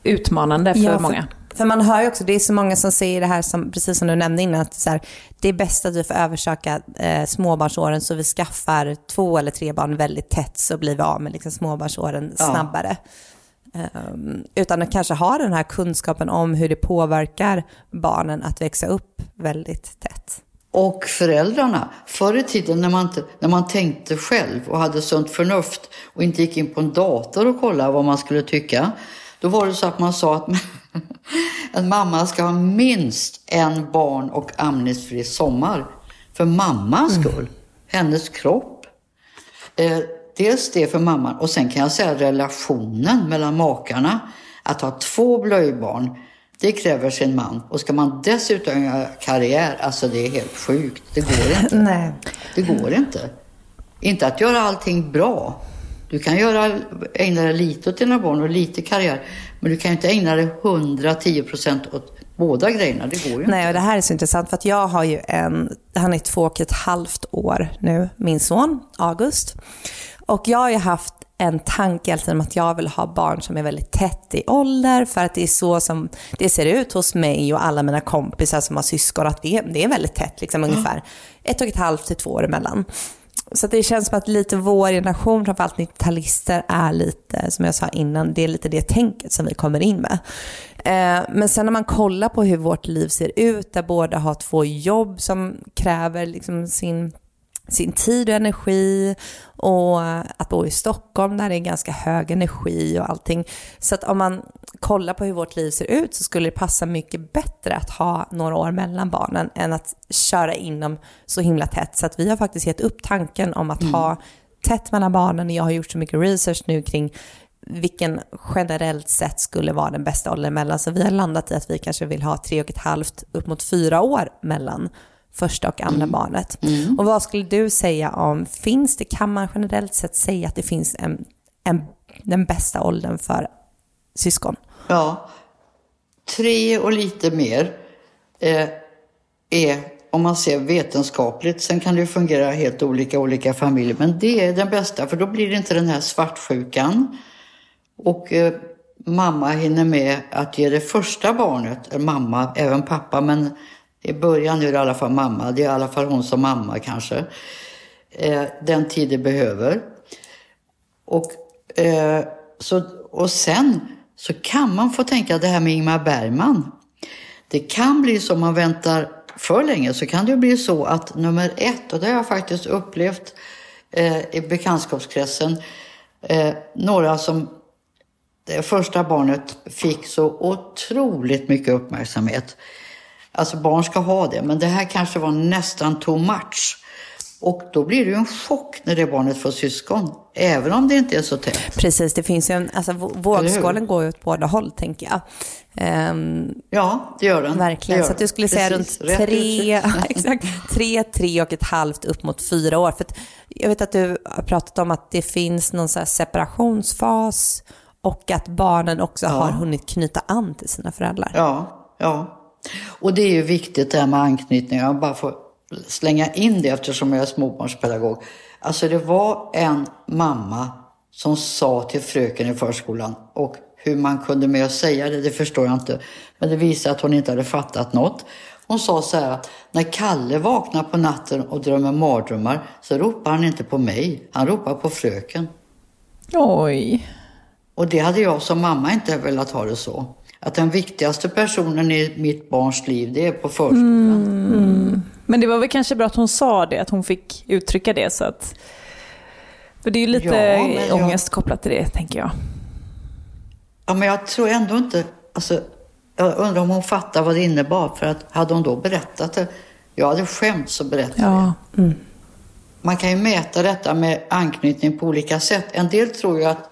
utmanande för, ja, för många. För man hör ju också, det är så många som säger det här, som, precis som du nämnde innan, att så här, det är bäst att vi får översöka eh, småbarnsåren så vi skaffar två eller tre barn väldigt tätt så blir vi av med liksom, småbarnsåren ja. snabbare. Um, utan att kanske ha den här kunskapen om hur det påverkar barnen att växa upp väldigt tätt. Och föräldrarna. Förr i tiden när man, när man tänkte själv och hade sunt förnuft och inte gick in på en dator och kollade vad man skulle tycka. Då var det så att man sa att en mamma ska ha minst en barn och amningsfri sommar. För mammans mm. skull. Hennes kropp. Eh, dels det för mamman och sen kan jag säga relationen mellan makarna. Att ha två blöjbarn, det kräver sin man. Och ska man dessutom göra karriär, alltså det är helt sjukt. Det går inte. Nej. Det går inte. Inte att göra allting bra. Du kan göra, ägna dig lite åt dina barn och lite karriär. Men du kan inte ägna dig 110 procent åt båda grejerna. Det går ju inte. Nej, och det här är så intressant för att jag har ju en, han är två och ett halvt år nu, min son August. Och jag har ju haft en tanke hela om att jag vill ha barn som är väldigt tätt i ålder för att det är så som det ser ut hos mig och alla mina kompisar som har syskon att det, det är väldigt tätt, liksom ungefär ett och ett halvt till två år emellan. Så det känns som att lite vår generation, framförallt 90-talister, är lite, som jag sa innan, det är lite det tänket som vi kommer in med. Eh, men sen när man kollar på hur vårt liv ser ut, där båda har två jobb som kräver liksom sin sin tid och energi och att bo i Stockholm där det är ganska hög energi och allting. Så att om man kollar på hur vårt liv ser ut så skulle det passa mycket bättre att ha några år mellan barnen än att köra in dem så himla tätt. Så att vi har faktiskt gett upp tanken om att mm. ha tätt mellan barnen och jag har gjort så mycket research nu kring vilken generellt sett skulle vara den bästa åldern mellan. Så vi har landat i att vi kanske vill ha tre och ett halvt upp mot fyra år mellan första och andra mm. barnet. Mm. Och vad skulle du säga om, finns det, kan man generellt sett säga att det finns en, en, den bästa åldern för syskon? Ja, tre och lite mer eh, är, om man ser vetenskapligt, sen kan det ju fungera helt olika olika familjer, men det är den bästa för då blir det inte den här svartsjukan. Och eh, mamma hinner med att ge det första barnet, mamma, även pappa, men i början är det i alla fall mamma, det är i alla fall hon som mamma kanske. Eh, den tid det behöver. Och, eh, så, och sen så kan man få tänka det här med Ingmar Bergman. Det kan bli så om man väntar för länge så kan det bli så att nummer ett, och det har jag faktiskt upplevt eh, i bekantskapskretsen, eh, några som det första barnet fick så otroligt mycket uppmärksamhet. Alltså barn ska ha det, men det här kanske var nästan too much. Och då blir det ju en chock när det barnet får syskon, även om det inte är så tätt. Precis, det finns ju en, alltså vågskålen går ju åt båda håll tänker jag. Um, ja, det gör den. Verkligen, gör så att du skulle säga runt tre, exakt, tre, tre och ett halvt upp mot fyra år. För jag vet att du har pratat om att det finns någon så separationsfas och att barnen också ja. har hunnit knyta an till sina föräldrar. Ja, ja. Och det är ju viktigt det här med anknytning. Jag bara får slänga in det eftersom jag är småbarnspedagog. Alltså det var en mamma som sa till fröken i förskolan och hur man kunde med att säga det, det förstår jag inte. Men det visar att hon inte hade fattat något. Hon sa så här att när Kalle vaknar på natten och drömmer mardrömmar så ropar han inte på mig, han ropar på fröken. Oj. Och det hade jag som mamma inte velat ha det så. Att den viktigaste personen i mitt barns liv, det är på förskolan. Mm. Men det var väl kanske bra att hon sa det, att hon fick uttrycka det. Så att... För det är ju lite ja, ångest jag... kopplat till det, tänker jag. Ja, men jag tror ändå inte... Alltså, jag undrar om hon fattar vad det innebar. För att hade hon då berättat det... Jag hade skämts att berätta ja. det. Mm. Man kan ju mäta detta med anknytning på olika sätt. En del tror ju att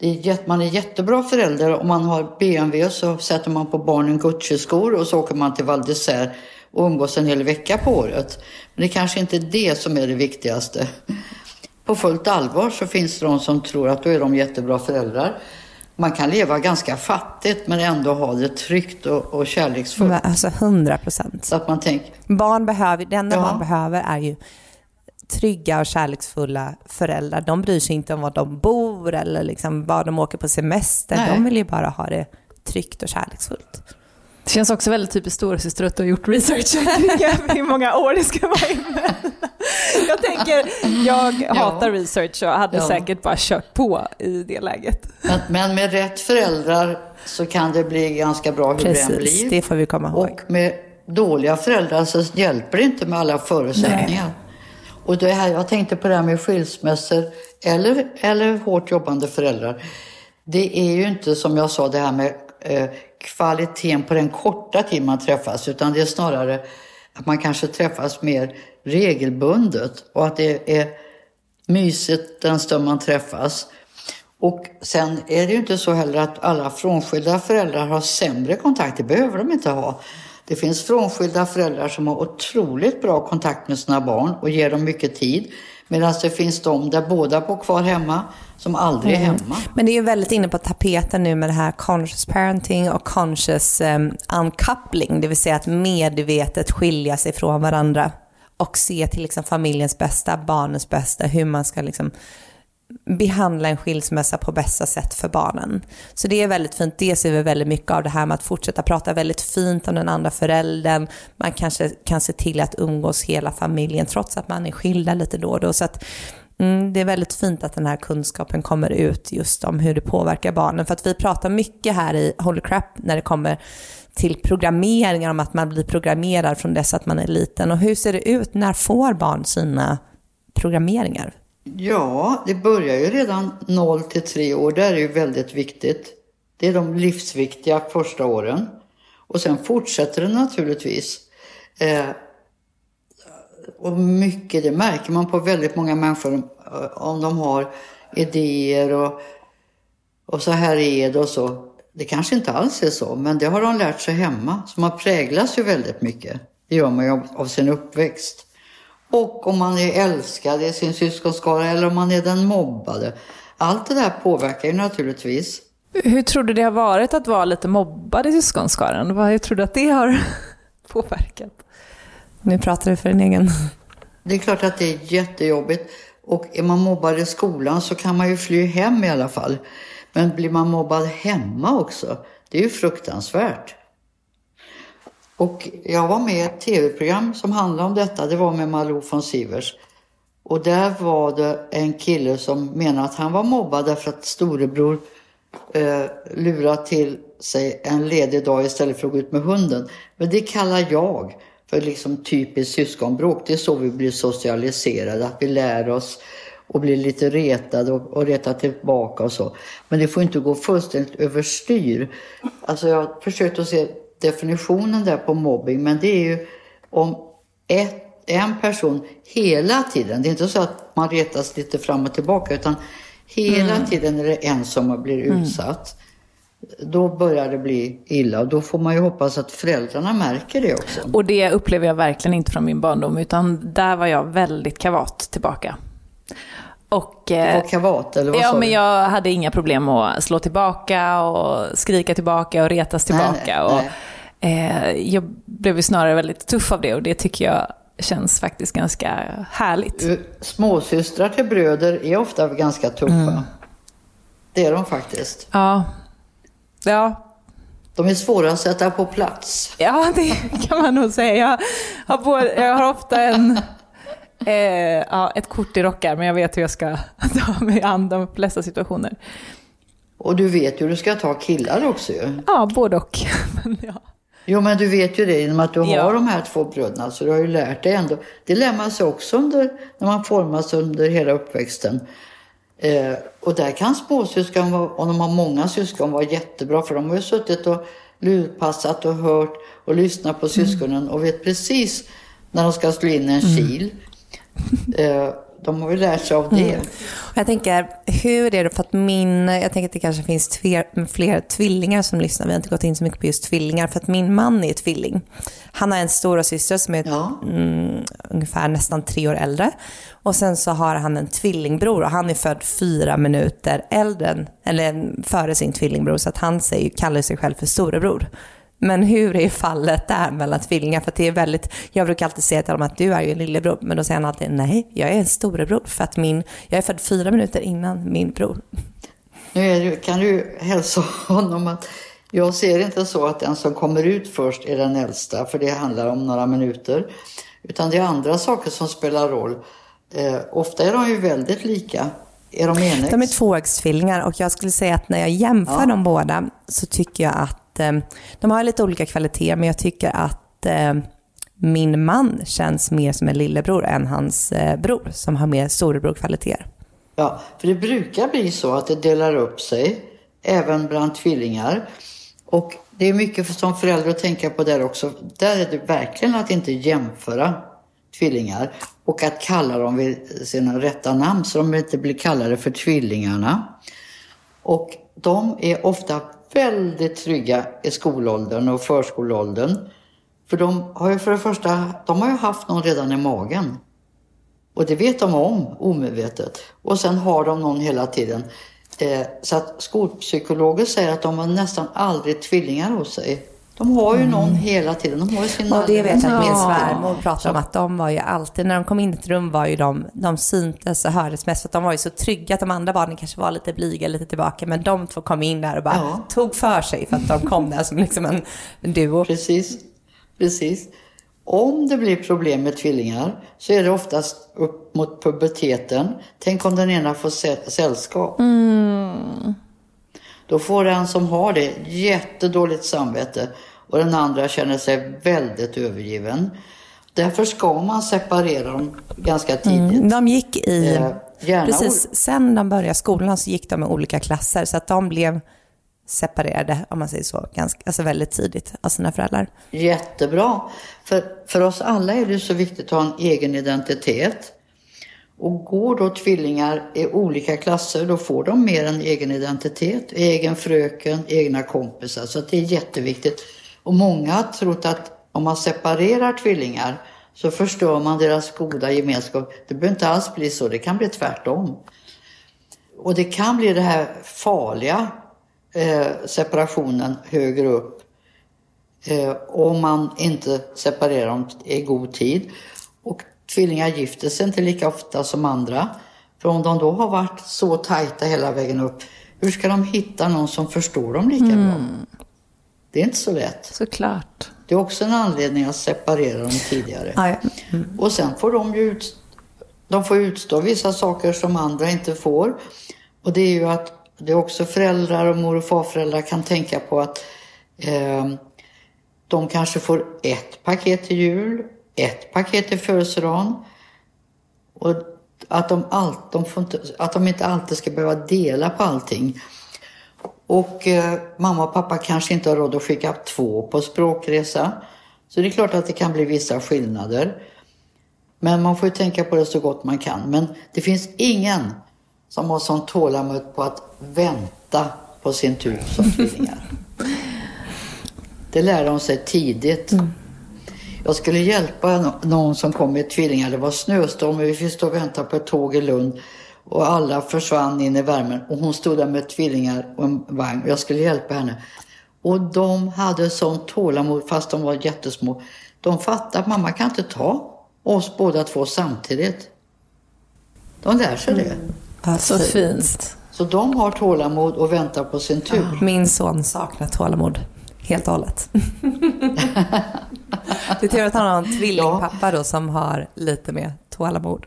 är, man är jättebra förälder. Om man har BMW så sätter man på barnen Gucci-skor och så åker man till Val d'Isère och umgås en hel vecka på året. Men det är kanske inte det som är det viktigaste. På fullt allvar så finns det de som tror att då är de jättebra föräldrar. Man kan leva ganska fattigt men ändå ha det tryggt och, och kärleksfullt. Alltså hundra procent. Barn behöver, det enda ja. barn behöver är ju trygga och kärleksfulla föräldrar. De bryr sig inte om var de bor eller liksom var de åker på semester. Nej. De vill ju bara ha det tryggt och kärleksfullt. Det känns också väldigt typiskt storasyster att du har gjort research kring hur många år det ska vara innan. Jag tänker, jag hatar ja. research och hade ja. säkert bara kört på i det läget. Men, men, med rätt föräldrar så kan det bli ganska bra hur Precis, det än blir. det får vi komma ihåg. Och med dåliga föräldrar så hjälper det inte med alla förutsättningar. Nej. Och det här, jag tänkte på det här med skilsmässor eller, eller hårt jobbande föräldrar. Det är ju inte som jag sa det här med eh, kvaliteten på den korta tid man träffas utan det är snarare att man kanske träffas mer regelbundet och att det är mysigt den stund man träffas. Och sen är det ju inte så heller att alla frånskilda föräldrar har sämre kontakt, det behöver de inte ha. Det finns frånskilda föräldrar som har otroligt bra kontakt med sina barn och ger dem mycket tid. Medan det finns de där båda bor kvar hemma som aldrig är mm. hemma. Men det är ju väldigt inne på tapeten nu med det här conscious parenting och conscious um, uncoupling, det vill säga att medvetet skilja sig från varandra och se till liksom familjens bästa, barnens bästa, hur man ska liksom behandla en skilsmässa på bästa sätt för barnen. Så det är väldigt fint. Det ser vi väldigt mycket av det här med att fortsätta prata väldigt fint om den andra föräldern. Man kanske kan se till att umgås hela familjen trots att man är skilda lite då och då. Så att, mm, det är väldigt fint att den här kunskapen kommer ut just om hur det påverkar barnen. För att vi pratar mycket här i Holy Crap när det kommer till programmeringar om att man blir programmerad från dess att man är liten. Och hur ser det ut? När får barn sina programmeringar? Ja, det börjar ju redan 0 till 3 år. Det är ju väldigt viktigt. Det är de livsviktiga första åren. Och sen fortsätter det naturligtvis. Eh, och mycket, det märker man på väldigt många människor eh, om de har idéer och, och så här är det och så. Det kanske inte alls är så, men det har de lärt sig hemma. Så man präglas ju väldigt mycket. Det gör man ju av, av sin uppväxt. Och om man är älskad i sin syskonskara eller om man är den mobbade. Allt det där påverkar ju naturligtvis. Hur tror du det har varit att vara lite mobbad i syskonskaran? Hur tror du att det har påverkat? Nu pratar du för din egen. Det är klart att det är jättejobbigt. Och är man mobbad i skolan så kan man ju fly hem i alla fall. Men blir man mobbad hemma också, det är ju fruktansvärt. Och jag var med i ett tv-program som handlade om detta. Det var med Malou von Sivers. Och där var det en kille som menade att han var mobbad därför att storebror eh, lurade till sig en ledig dag istället för att gå ut med hunden. Men det kallar jag för liksom typiskt syskonbråk. Det är så vi blir socialiserade, att vi lär oss och blir lite retade och, och retar tillbaka och så. Men det får inte gå fullständigt överstyr. Alltså jag har försökt att se definitionen där på mobbing, men det är ju om ett en person hela tiden. Det är inte så att man retas lite fram och tillbaka utan hela mm. tiden är det en som blir mm. utsatt. Mm. Då börjar det bli illa och då får man ju hoppas att föräldrarna märker det också. Och det upplever jag verkligen inte från min barndom utan där var jag väldigt kavat tillbaka. Och, det var eh, kavat, eller vad Ja, men jag hade inga problem att slå tillbaka och skrika tillbaka och retas tillbaka. Nej, nej, och, nej. Eh, jag blev ju snarare väldigt tuff av det och det tycker jag känns faktiskt ganska härligt. Småsystrar till bröder är ofta ganska tuffa. Mm. Det är de faktiskt. Ja. Ja. De är svåra att sätta på plats. Ja, det kan man nog säga. Jag har, både, jag har ofta en, eh, ja, ett kort i rockar, men jag vet hur jag ska ta mig an de flesta situationer. Och du vet hur du ska ta killar också ju. Ja, både och. ja. Jo, men du vet ju det genom att du ja. har de här två bröderna, så du har ju lärt dig ändå. Det lär man sig också under, när man formas under hela uppväxten. Eh, och där kan småsyskon, om de har många syskon, vara jättebra, för de har ju suttit och lurpassat och hört och lyssnat på syskonen mm. och vet precis när de ska slå in en mm. kil. Eh, de har ju lärt sig av det. Mm. Jag tänker, hur är det, för att min, jag tänker att det kanske finns tver, fler tvillingar som lyssnar, vi har inte gått in så mycket på just tvillingar, för att min man är tvilling. Han har en stora syster som är ja. mm, ungefär nästan tre år äldre. Och sen så har han en tvillingbror och han är född fyra minuter äldre eller före sin tvillingbror, så att han säger, kallar sig själv för storebror. Men hur är fallet där mellan tvillingar? För det är väldigt, jag brukar alltid säga till honom att du är ju en lillebror, men då säger han alltid nej, jag är en storebror för att min, jag är född fyra minuter innan min bror. Nu kan du hälsa honom att jag ser inte så att den som kommer ut först är den äldsta, för det handlar om några minuter. Utan det är andra saker som spelar roll. Eh, ofta är de ju väldigt lika. Är de enäggs? De är tvåäggstvillingar och jag skulle säga att när jag jämför ja. dem båda så tycker jag att Eh, de har lite olika kvaliteter, men jag tycker att eh, min man känns mer som en lillebror än hans eh, bror som har mer storebror-kvaliteter. Ja, för det brukar bli så att det delar upp sig, även bland tvillingar. Och det är mycket som förälder att tänka på där också. Där är det verkligen att inte jämföra tvillingar och att kalla dem vid sina rätta namn så de inte blir kallade för tvillingarna. Och de är ofta väldigt trygga i skolåldern och förskoleåldern. För de har ju för det första, de har ju haft någon redan i magen. Och det vet de om omedvetet. Och sen har de någon hela tiden. Eh, så att skolpsykologer säger att de har nästan aldrig tvillingar hos sig. De har ju någon mm. hela tiden. De har ju sin Och det vet jag att min svärmor pratar om att de var ju alltid, när de kom in i ett rum var ju de, de syntes och hördes mest för att de var ju så trygga att de andra barnen kanske var lite blyga, lite tillbaka, men de två kom in där och bara ja. tog för sig för att de kom där som liksom en, en duo. Precis, precis. Om det blir problem med tvillingar så är det oftast upp mot puberteten. Tänk om den ena får sällskap. Mm. Då får den som har det jättedåligt samvete och den andra känner sig väldigt övergiven. Därför ska man separera dem ganska tidigt. Mm, de gick i, eh, precis sen de började skolan så gick de i olika klasser så att de blev separerade, om man säger så, ganska, alltså väldigt tidigt av sina föräldrar. Jättebra. För, för oss alla är det så viktigt att ha en egen identitet. Och går då tvillingar i olika klasser då får de mer en egen identitet, egen fröken, egna kompisar. Så det är jätteviktigt. Och många har trott att om man separerar tvillingar så förstör man deras goda gemenskap. Det behöver inte alls bli så, det kan bli tvärtom. Och det kan bli den här farliga eh, separationen högre upp eh, om man inte separerar dem i god tid. Och tvillingar gifter sig inte lika ofta som andra. För om de då har varit så tajta hela vägen upp, hur ska de hitta någon som förstår dem lika mm. bra? Det är inte så lätt. Såklart. Det är också en anledning att separera dem tidigare. Ja, mm. Och sen får de ju ut, de får utstå vissa saker som andra inte får. Och det är ju att det är också föräldrar och mor och farföräldrar kan tänka på att eh, de kanske får ett paket till jul, ett paket till födelsedagen. Och att de, all, de inte, att de inte alltid ska behöva dela på allting. Och eh, mamma och pappa kanske inte har råd att skicka två på språkresa. Så det är klart att det kan bli vissa skillnader. Men man får ju tänka på det så gott man kan. Men det finns ingen som har sånt tålamod på att vänta på sin tur som tvillingar. Det lär de sig tidigt. Mm. Jag skulle hjälpa någon som kom med tvillingar. Det var snöstorm och vi fick stå och vänta på ett tåg i Lund. Och alla försvann in i värmen och hon stod där med tvillingar och en vagn och jag skulle hjälpa henne. Och de hade sånt tålamod fast de var jättesmå. De fattade att mamma kan inte ta oss båda två samtidigt. De lär sig det. Mm. Så fint. Så de har tålamod och väntar på sin tur. Min son saknar tålamod helt och hållet. det är tur att han har en tvillingpappa då som har lite mer tålamod.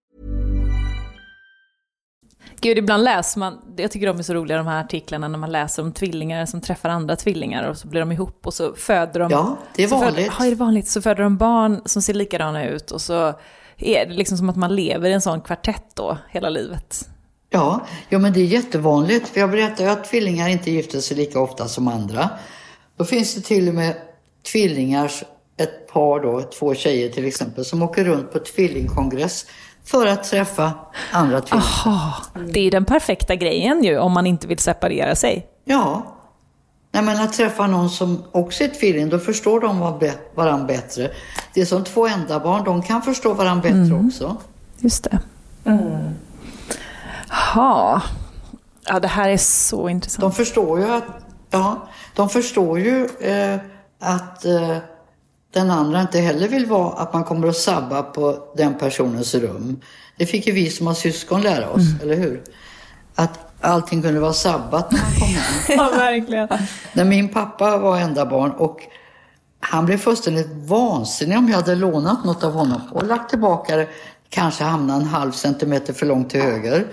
Gud, ibland läser man, jag tycker de är så roliga de här artiklarna när man läser om tvillingar som träffar andra tvillingar och så blir de ihop och så föder de... Ja, det är vanligt. Föder, ja, är det vanligt? Så föder de barn som ser likadana ut och så är det liksom som att man lever i en sån kvartett då hela livet. Ja, ja men det är jättevanligt. För jag berättar ju att tvillingar inte gifter sig lika ofta som andra. Då finns det till och med tvillingars, ett par då, två tjejer till exempel, som åker runt på tvillingkongress för att träffa andra tvillingar. Aha, det är den perfekta grejen ju om man inte vill separera sig. Ja. Nej, men att träffa någon som också är tvilling, då förstår de varandra bättre. Det är som två enda barn, de kan förstå varandra bättre mm. också. Just det. Mm. Ha. Ja, det här är så intressant. De förstår ju att, ja, de förstår ju eh, att eh, den andra inte heller vill vara att man kommer att sabba på den personens rum. Det fick ju vi som har syskon lära oss, mm. eller hur? Att allting kunde vara sabbat när man kom hem. ja, verkligen. När min pappa var enda barn och han blev fullständigt vansinnig om jag hade lånat något av honom och lagt tillbaka det, kanske hamnade en halv centimeter för långt till höger.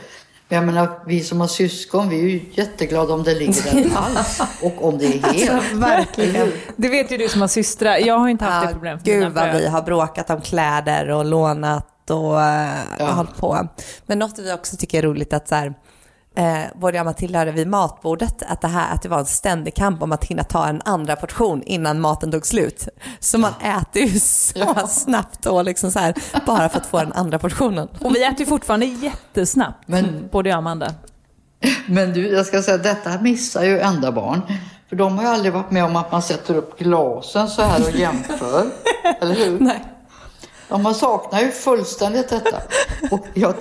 Men jag menar, vi som har syskon, vi är ju jätteglada om det ligger där alls och om det är helt. Alltså, verkligen. Det vet ju du som har systrar. Jag har inte haft ja, det problemet. Gud vad vi har bråkat om kläder och lånat och äh, ja. hållit på. Men något vi också tycker är roligt att så här, eh, både jag och Matilda hörde vid matbordet att det, här, att det var en ständig kamp om att hinna ta en andra portion innan maten tog slut. Så man äter ju så ja. snabbt och liksom så här, bara för att få den andra portionen. Och vi äter ju fortfarande jättesnabbt, Men, både jag och Amanda. Men du, jag ska säga detta missar ju enda barn. För de har ju aldrig varit med om att man sätter upp glasen så här och jämför. eller hur? Nej. Ja, man saknar ju fullständigt detta. Och jag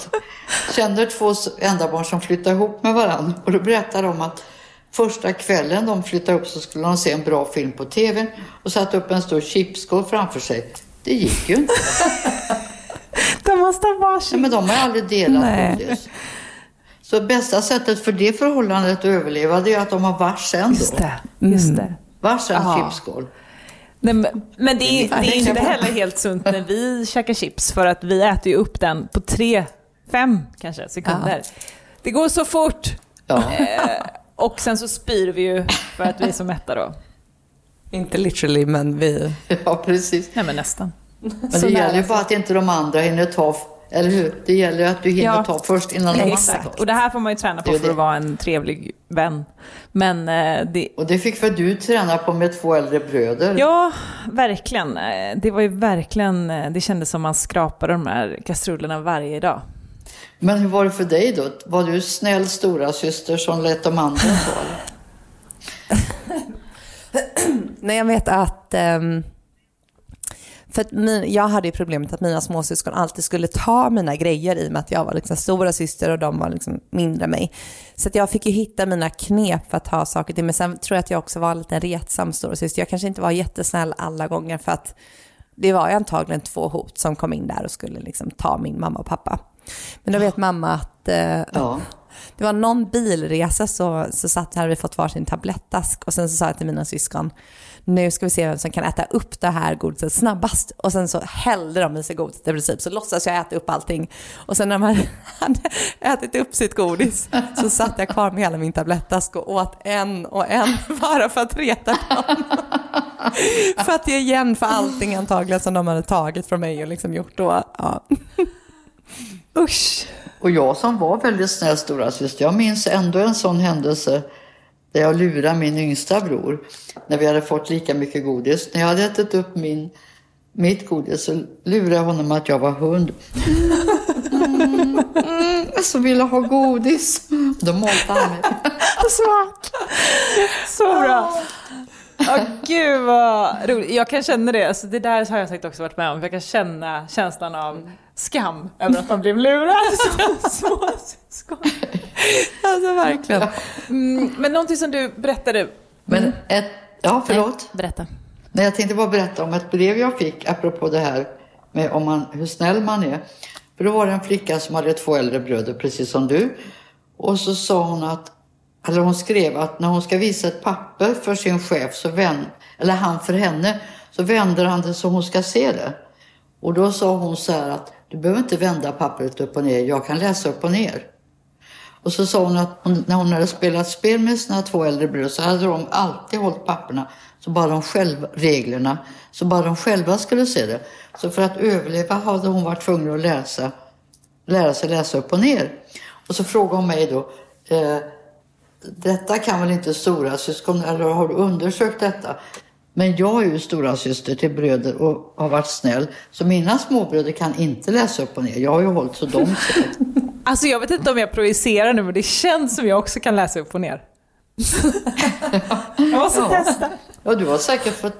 känner två enda barn som flyttar ihop med varandra och då berättar de att första kvällen de flyttade upp så skulle de se en bra film på tv och satte upp en stor chipsskål framför sig. Det gick ju inte. de måste ha varsin. Ja, men de har aldrig delat godis. Så bästa sättet för det förhållandet att överleva det är att de har varsin. Just det. Just det. Varsin chipsskål. Nej, men det är, det är inte heller helt sunt när vi käkar chips för att vi äter ju upp den på tre, fem kanske sekunder. Ja. Det går så fort. Ja. Eh, och sen så spyr vi ju för att vi är så mätta då. Inte literally, men vi... Ja, precis. Nej, men nästan. Men det gäller ju bara att inte de andra hinner ta eller hur? Det gäller att du hinner ja. ta först innan de andra tar. Och det här får man ju träna på för att vara en trevlig vän. Men, eh, det... Och det fick väl du träna på med två äldre bröder? Ja, verkligen. Eh, det var ju verkligen, eh, det kändes som man skrapade de här kastrullerna varje dag. Men hur var det för dig då? Var du snäll stora syster som lät de andra ta? Nej, jag vet att um för att min, jag hade ju problemet att mina småsyskon alltid skulle ta mina grejer i och med att jag var liksom stora syster och de var liksom mindre än mig. Så att jag fick ju hitta mina knep för att ta saker till. Men sen tror jag att jag också var en liten retsam stora syster. Jag kanske inte var jättesnäll alla gånger för att det var ju antagligen två hot som kom in där och skulle liksom ta min mamma och pappa. Men då vet mamma att eh, Ja. det var någon bilresa så, så satt, hade vi fått varsin tablettask och sen så sa jag till mina syskon, nu ska vi se vem som kan äta upp det här godiset snabbast. Och sen så hällde de i sig godiset i princip, så låtsas jag äta upp allting. Och sen när man hade ätit upp sitt godis så satt jag kvar med hela min tablettask och åt en och en bara för att reta dem. för att ge igen för allting antagligen som de hade tagit från mig och liksom gjort då. Ja. Usch. Och jag som var väldigt snäll storasyster, jag minns ändå en sån händelse där jag lurade min yngsta bror när vi hade fått lika mycket godis. När jag hade ätit upp min, mitt godis så lurade jag honom att jag var hund. Mm, mm, så ville ha godis. Då malde han mig. Så bra. Ja, gud vad roligt. Jag kan känna det. Alltså, det där har jag säkert också varit med om. Jag kan känna känslan av skam över att man blev lurad som småsyskon. Alltså verkligen. Mm, men någonting som du berättade. Men ett, ja, förlåt. Berätta. Nej, jag tänkte bara berätta om ett brev jag fick apropå det här med om man, hur snäll man är. För då var det en flicka som hade två äldre bröder, precis som du. Och så sa hon att, eller hon skrev att när hon ska visa ett papper för sin chef, så vän, eller han för henne, så vänder han det så hon ska se det. Och då sa hon så här att du behöver inte vända pappret upp och ner, jag kan läsa upp och ner. Och så sa hon att hon, när hon hade spelat spel med sina två äldre bröder så hade de alltid hållit papperna så bara de själva, reglerna, så bara de själva skulle se det. Så för att överleva hade hon varit tvungen att läsa, lära sig läsa upp och ner. Och så frågade hon mig då, eh, detta kan väl inte stora syskon eller har du undersökt detta? Men jag är ju stora syster till bröder och har varit snäll. Så mina småbröder kan inte läsa upp och ner. Jag har ju hållit så de ser. Alltså jag vet inte om jag projicerar nu men det känns som jag också kan läsa upp och ner. jag måste Ja. testa. Ja, du har säkert fått...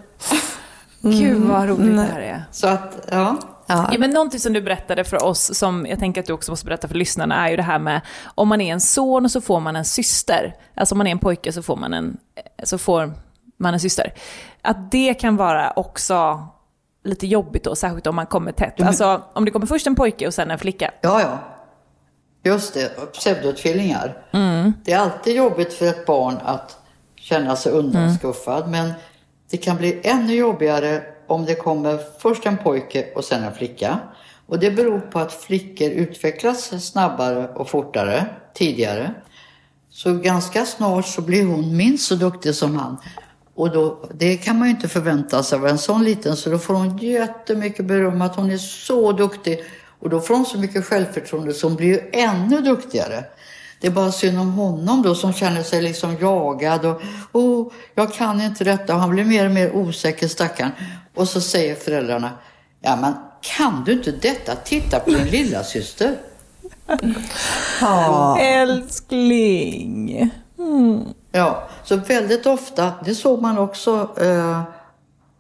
Gud vad roligt det här är. Så att, ja. Ja. Ja, men någonting som du berättade för oss, som jag tänker att du också måste berätta för lyssnarna, är ju det här med om man är en son så får man en syster. Alltså om man är en pojke så får man en, så får man en syster. Att det kan vara också lite jobbigt då, särskilt om man kommer tätt. Alltså om det kommer först en pojke och sen en flicka. Ja, ja. Just det, pseudotvillingar. Det är alltid jobbigt för ett barn att känna sig undanskuffad. Men det kan bli ännu jobbigare om det kommer först en pojke och sen en flicka. Och det beror på att flickor utvecklas snabbare och fortare tidigare. Så ganska snart så blir hon minst så duktig som han. Och då, det kan man ju inte förvänta sig av en sån liten, så då får hon jättemycket beröm att hon är så duktig. Och då får hon så mycket självförtroende så hon blir ju ännu duktigare. Det är bara synd om honom då som känner sig liksom jagad och oh, jag kan inte detta och han blir mer och mer osäker stackaren. Och så säger föräldrarna, ja men kan du inte detta? Titta på din lilla syster. Älskling. Ja, så väldigt ofta, det såg man också eh,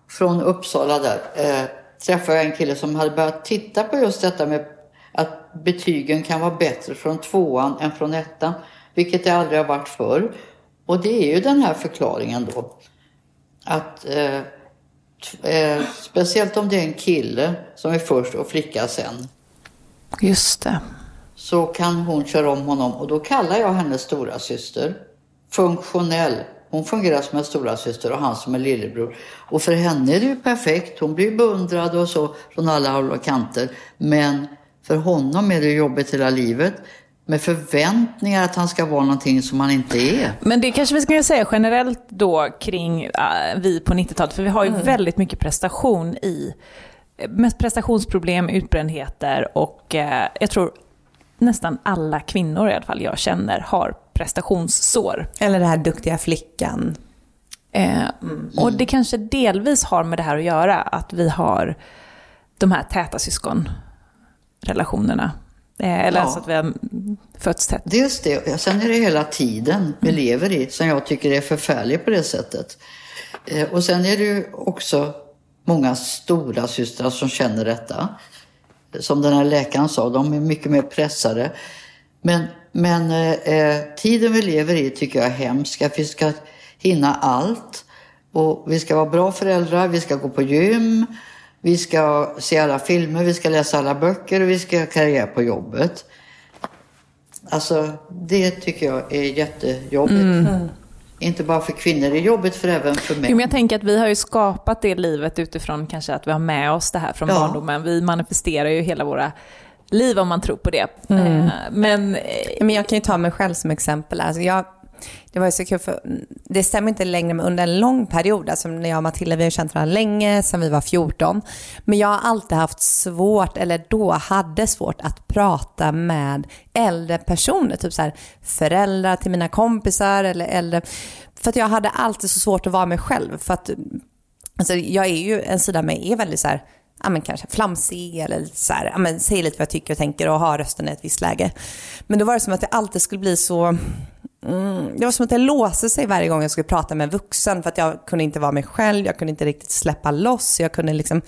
från Uppsala där, eh, träffade jag en kille som hade börjat titta på just detta med att betygen kan vara bättre från tvåan än från ettan, vilket det aldrig har varit förr. Och det är ju den här förklaringen då. Att eh, eh, speciellt om det är en kille som är först och flicka sen, Just det. så kan hon köra om honom och då kallar jag henne stora syster. Funktionell. Hon fungerar som en stora syster och han som en lillebror. Och för henne är det ju perfekt. Hon blir beundrad och så från alla håll och kanter. Men för honom är det jobbigt hela livet. Med förväntningar att han ska vara någonting som han inte är. Men det kanske vi ska säga generellt då kring äh, vi på 90-talet, för vi har ju väldigt mycket prestation i, mest prestationsproblem, utbrändheter och eh, jag tror nästan alla kvinnor i alla fall jag känner har prestationssår. Eller den här duktiga flickan. Eh, Och det kanske delvis har med det här att göra, att vi har de här täta syskonrelationerna. Eh, eller Ja. alltså att vi har fötts tätt. Dels det, och sen är det hela tiden vi lever i som jag tycker är förfärlig på det sättet. Eh, Och sen är det ju också många stora systrar som känner detta. Som den här läkaren sa, de är mycket mer pressade. Men, men eh, eh, tiden vi lever i tycker jag är hemsk. Att vi ska hinna allt. Och vi ska vara bra föräldrar, vi ska gå på gym. Vi ska se alla filmer, vi ska läsa alla böcker och vi ska ha karriär på jobbet. Alltså, det tycker jag är jättejobbigt. Mm. Inte bara för kvinnor, det är jobbigt för även för män. Jo, men jag tänker att vi har ju skapat det livet utifrån kanske att vi har med oss det här från ja. barndomen. Vi manifesterar ju hela våra liv om man tror på det. Mm. Eh, men, men jag kan ju ta mig själv som exempel. Alltså jag, det var ju så kul för det stämmer inte längre men under en lång period, alltså när jag och Matilda vi har känt varandra länge, sedan vi var 14. Men jag har alltid haft svårt, eller då hade svårt att prata med äldre personer, typ så här föräldrar till mina kompisar eller äldre. För att jag hade alltid så svårt att vara mig själv. För att alltså, jag är ju, en sida av mig är väldigt så här, ja, men kanske flamsig eller lite så här, ja, men säger lite vad jag tycker och tänker och har rösten i ett visst läge. Men då var det som att det alltid skulle bli så Mm, det var som att det låste sig varje gång jag skulle prata med en vuxen för att jag kunde inte vara mig själv, jag kunde inte riktigt släppa loss, jag kunde liksom,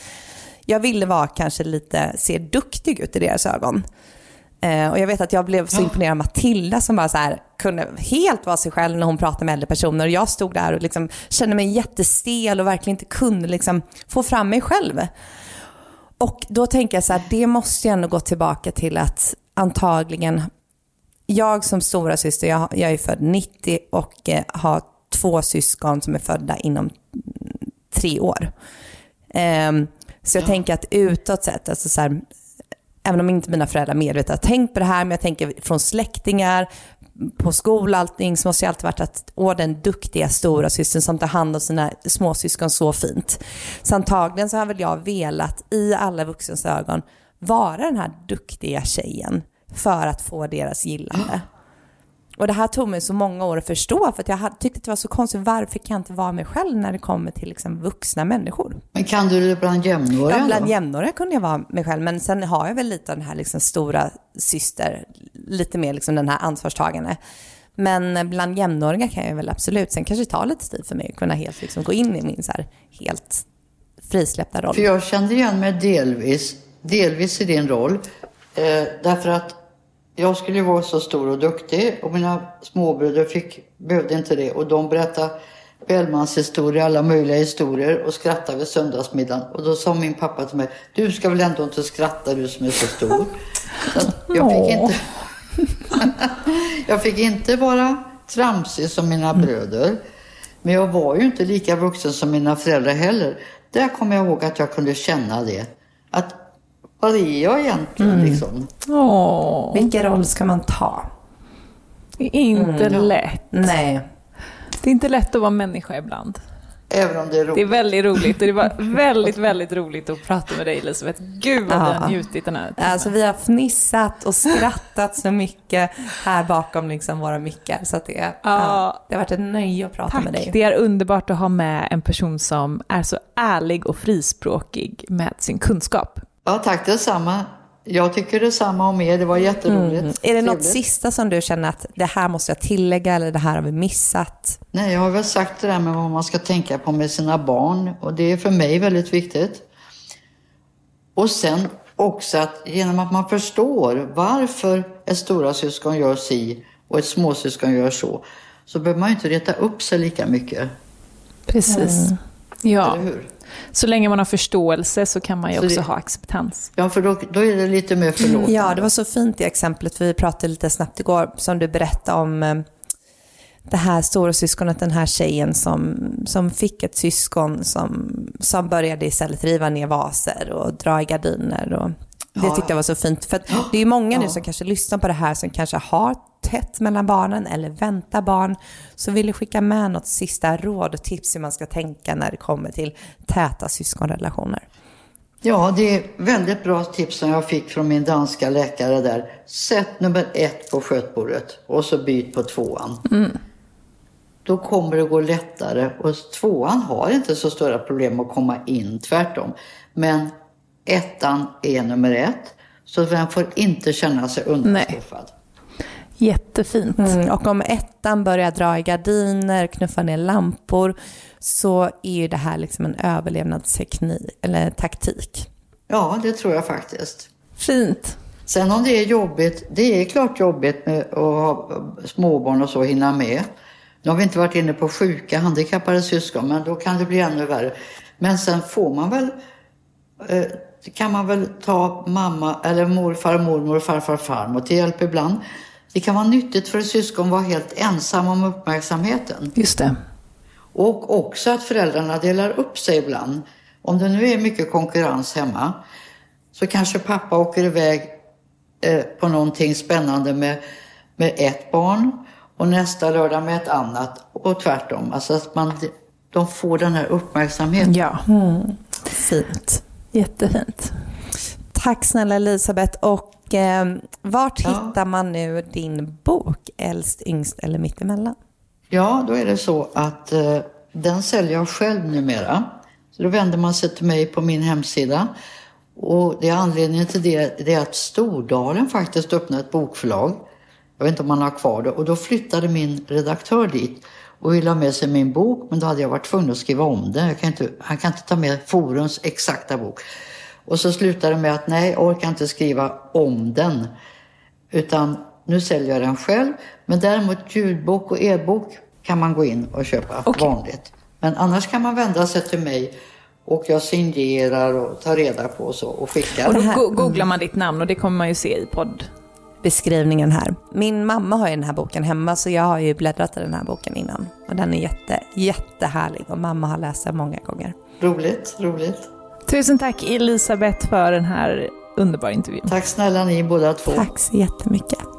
jag ville vara kanske lite, se duktig ut i deras ögon. Eh, och jag vet att jag blev så imponerad av Matilda som bara så här, kunde helt vara sig själv när hon pratade med äldre personer. Och jag stod där och liksom kände mig jättestel och verkligen inte kunde liksom få fram mig själv. Och då tänker jag så här, det måste ju ändå gå tillbaka till att antagligen jag som stora syster, jag, jag är född 90 och eh, har två syskon som är födda inom tre år. Um, så jag ja. tänker att utåt sett, alltså så här, även om inte mina föräldrar medvetet har tänkt på det här, men jag tänker från släktingar, på skola allting, så måste jag alltid varit att, åh den duktiga stora systern som tar hand om sina småsyskon så fint. Så antagligen så har väl jag velat, i alla vuxens ögon, vara den här duktiga tjejen för att få deras gillande. Och det här tog mig så många år att förstå för att jag tyckte att det var så konstigt. Varför kan jag inte vara mig själv när det kommer till liksom vuxna människor? Men kan du det bland jämnåriga? Ja, bland jämnåriga kunde jag vara mig själv. Men sen har jag väl lite av den här liksom stora syster, lite mer liksom den här ansvarstagande. Men bland jämnåriga kan jag väl absolut. Sen kanske det tar lite tid för mig att kunna helt liksom gå in i min så här helt frisläppta roll. För jag kände igen mig delvis, delvis i din roll. Eh, därför att jag skulle vara så stor och duktig och mina småbröder fick, behövde inte det. Och de berättade Bellmans historier, alla möjliga historier och skrattade vid söndagsmiddagen. Och då sa min pappa till mig, du ska väl ändå inte skratta du som är så stor. Så jag, fick inte, jag fick inte vara tramsig som mina mm. bröder. Men jag var ju inte lika vuxen som mina föräldrar heller. Där kommer jag ihåg att jag kunde känna det. Att vad är jag egentligen mm. liksom? Åh. Vilken roll ska man ta? Det är inte mm. lätt. Nej. Det är inte lätt att vara människa ibland. Även om det är roligt. Det är väldigt roligt. Det var väldigt, väldigt roligt att prata med dig Elisabeth. Gud vad ja. vi har njutit den här timmen. Alltså vi har fnissat och skrattat så mycket här bakom liksom våra mickar. Så att det, ja. ja. det har varit ett nöje att prata Tack. med dig. Det är underbart att ha med en person som är så ärlig och frispråkig med sin kunskap. Ja, tack detsamma. Jag tycker detsamma om er. Det var jätteroligt. Mm. Är det något sista som du känner att det här måste jag tillägga eller det här har vi missat? Nej, jag har väl sagt det där med vad man ska tänka på med sina barn och det är för mig väldigt viktigt. Och sen också att genom att man förstår varför ett stora syskon gör si och ett småsyskon gör så, så behöver man ju inte reta upp sig lika mycket. Precis. Mm. Ja. Eller hur? Så länge man har förståelse så kan man ju så också det, ha acceptans. Ja, för då, då är det lite mer förlåtande. Ja, det var så fint i exemplet, för vi pratade lite snabbt igår, som du berättade om eh, det här stora syskonet, den här tjejen som, som fick ett syskon som, som började istället riva ner vaser och dra i gardiner. Och det tyckte jag var så fint. För det är många nu som kanske lyssnar på det här som kanske har tätt mellan barnen eller väntar barn. Så vill jag skicka med något sista råd och tips hur man ska tänka när det kommer till täta syskonrelationer. Ja, det är väldigt bra tips som jag fick från min danska läkare där. Sätt nummer ett på skötbordet och så byt på tvåan. Mm. Då kommer det gå lättare och tvåan har inte så stora problem att komma in, tvärtom. Men ettan är nummer ett. Så den får inte känna sig undanskuffad. Jättefint. Mm, och om ettan börjar dra i gardiner, knuffa ner lampor, så är ju det här liksom en överlevnadsteknik, eller taktik. Ja, det tror jag faktiskt. Fint. Sen om det är jobbigt, det är klart jobbigt med att ha småbarn och så, hinna med. Nu har vi inte varit inne på sjuka, handikappade syskon, men då kan det bli ännu värre. Men sen får man väl eh, kan man väl ta mamma eller morfar, mormor, farfar, farmor till hjälp ibland. Det kan vara nyttigt för ett syskon att vara helt ensam om uppmärksamheten. Just det. Och också att föräldrarna delar upp sig ibland. Om det nu är mycket konkurrens hemma så kanske pappa åker iväg eh, på någonting spännande med, med ett barn och nästa lördag med ett annat och tvärtom. Alltså att man, de får den här uppmärksamheten. Ja. Fint. Jättefint. Tack snälla Elisabeth. Och eh, vart Ja. hittar man nu din bok, Äldst, yngst eller mittemellan? Ja, då är det så att eh, den säljer jag själv numera. Så då vänder man sig till mig på min hemsida. Och det är anledningen till det, det är att Stordalen faktiskt öppnade ett bokförlag. Jag vet inte om man har kvar det. Och då flyttade min redaktör dit och ville ha med sig min bok. Men då hade jag varit tvungen att skriva om den. Jag kan inte, han kan inte ta med Forums exakta bok. Och så slutade det med att nej, jag orkar inte skriva om den. Utan nu säljer jag den själv. Men däremot ljudbok och e-bok kan man gå in och köpa Okej. vanligt. Men annars kan man vända sig till mig och jag signerar och tar reda på och så och skickar. Och då googlar man ditt namn och det kommer man ju se i podd. Beskrivningen här. Min mamma har ju den här boken hemma så jag har ju bläddrat i den här boken innan. Och den är jätte, jättehärlig och mamma har läst den många gånger. Roligt, roligt. Tusen tack Elisabeth för den här underbara intervjun. Tack snälla ni båda två. Tack så jättemycket.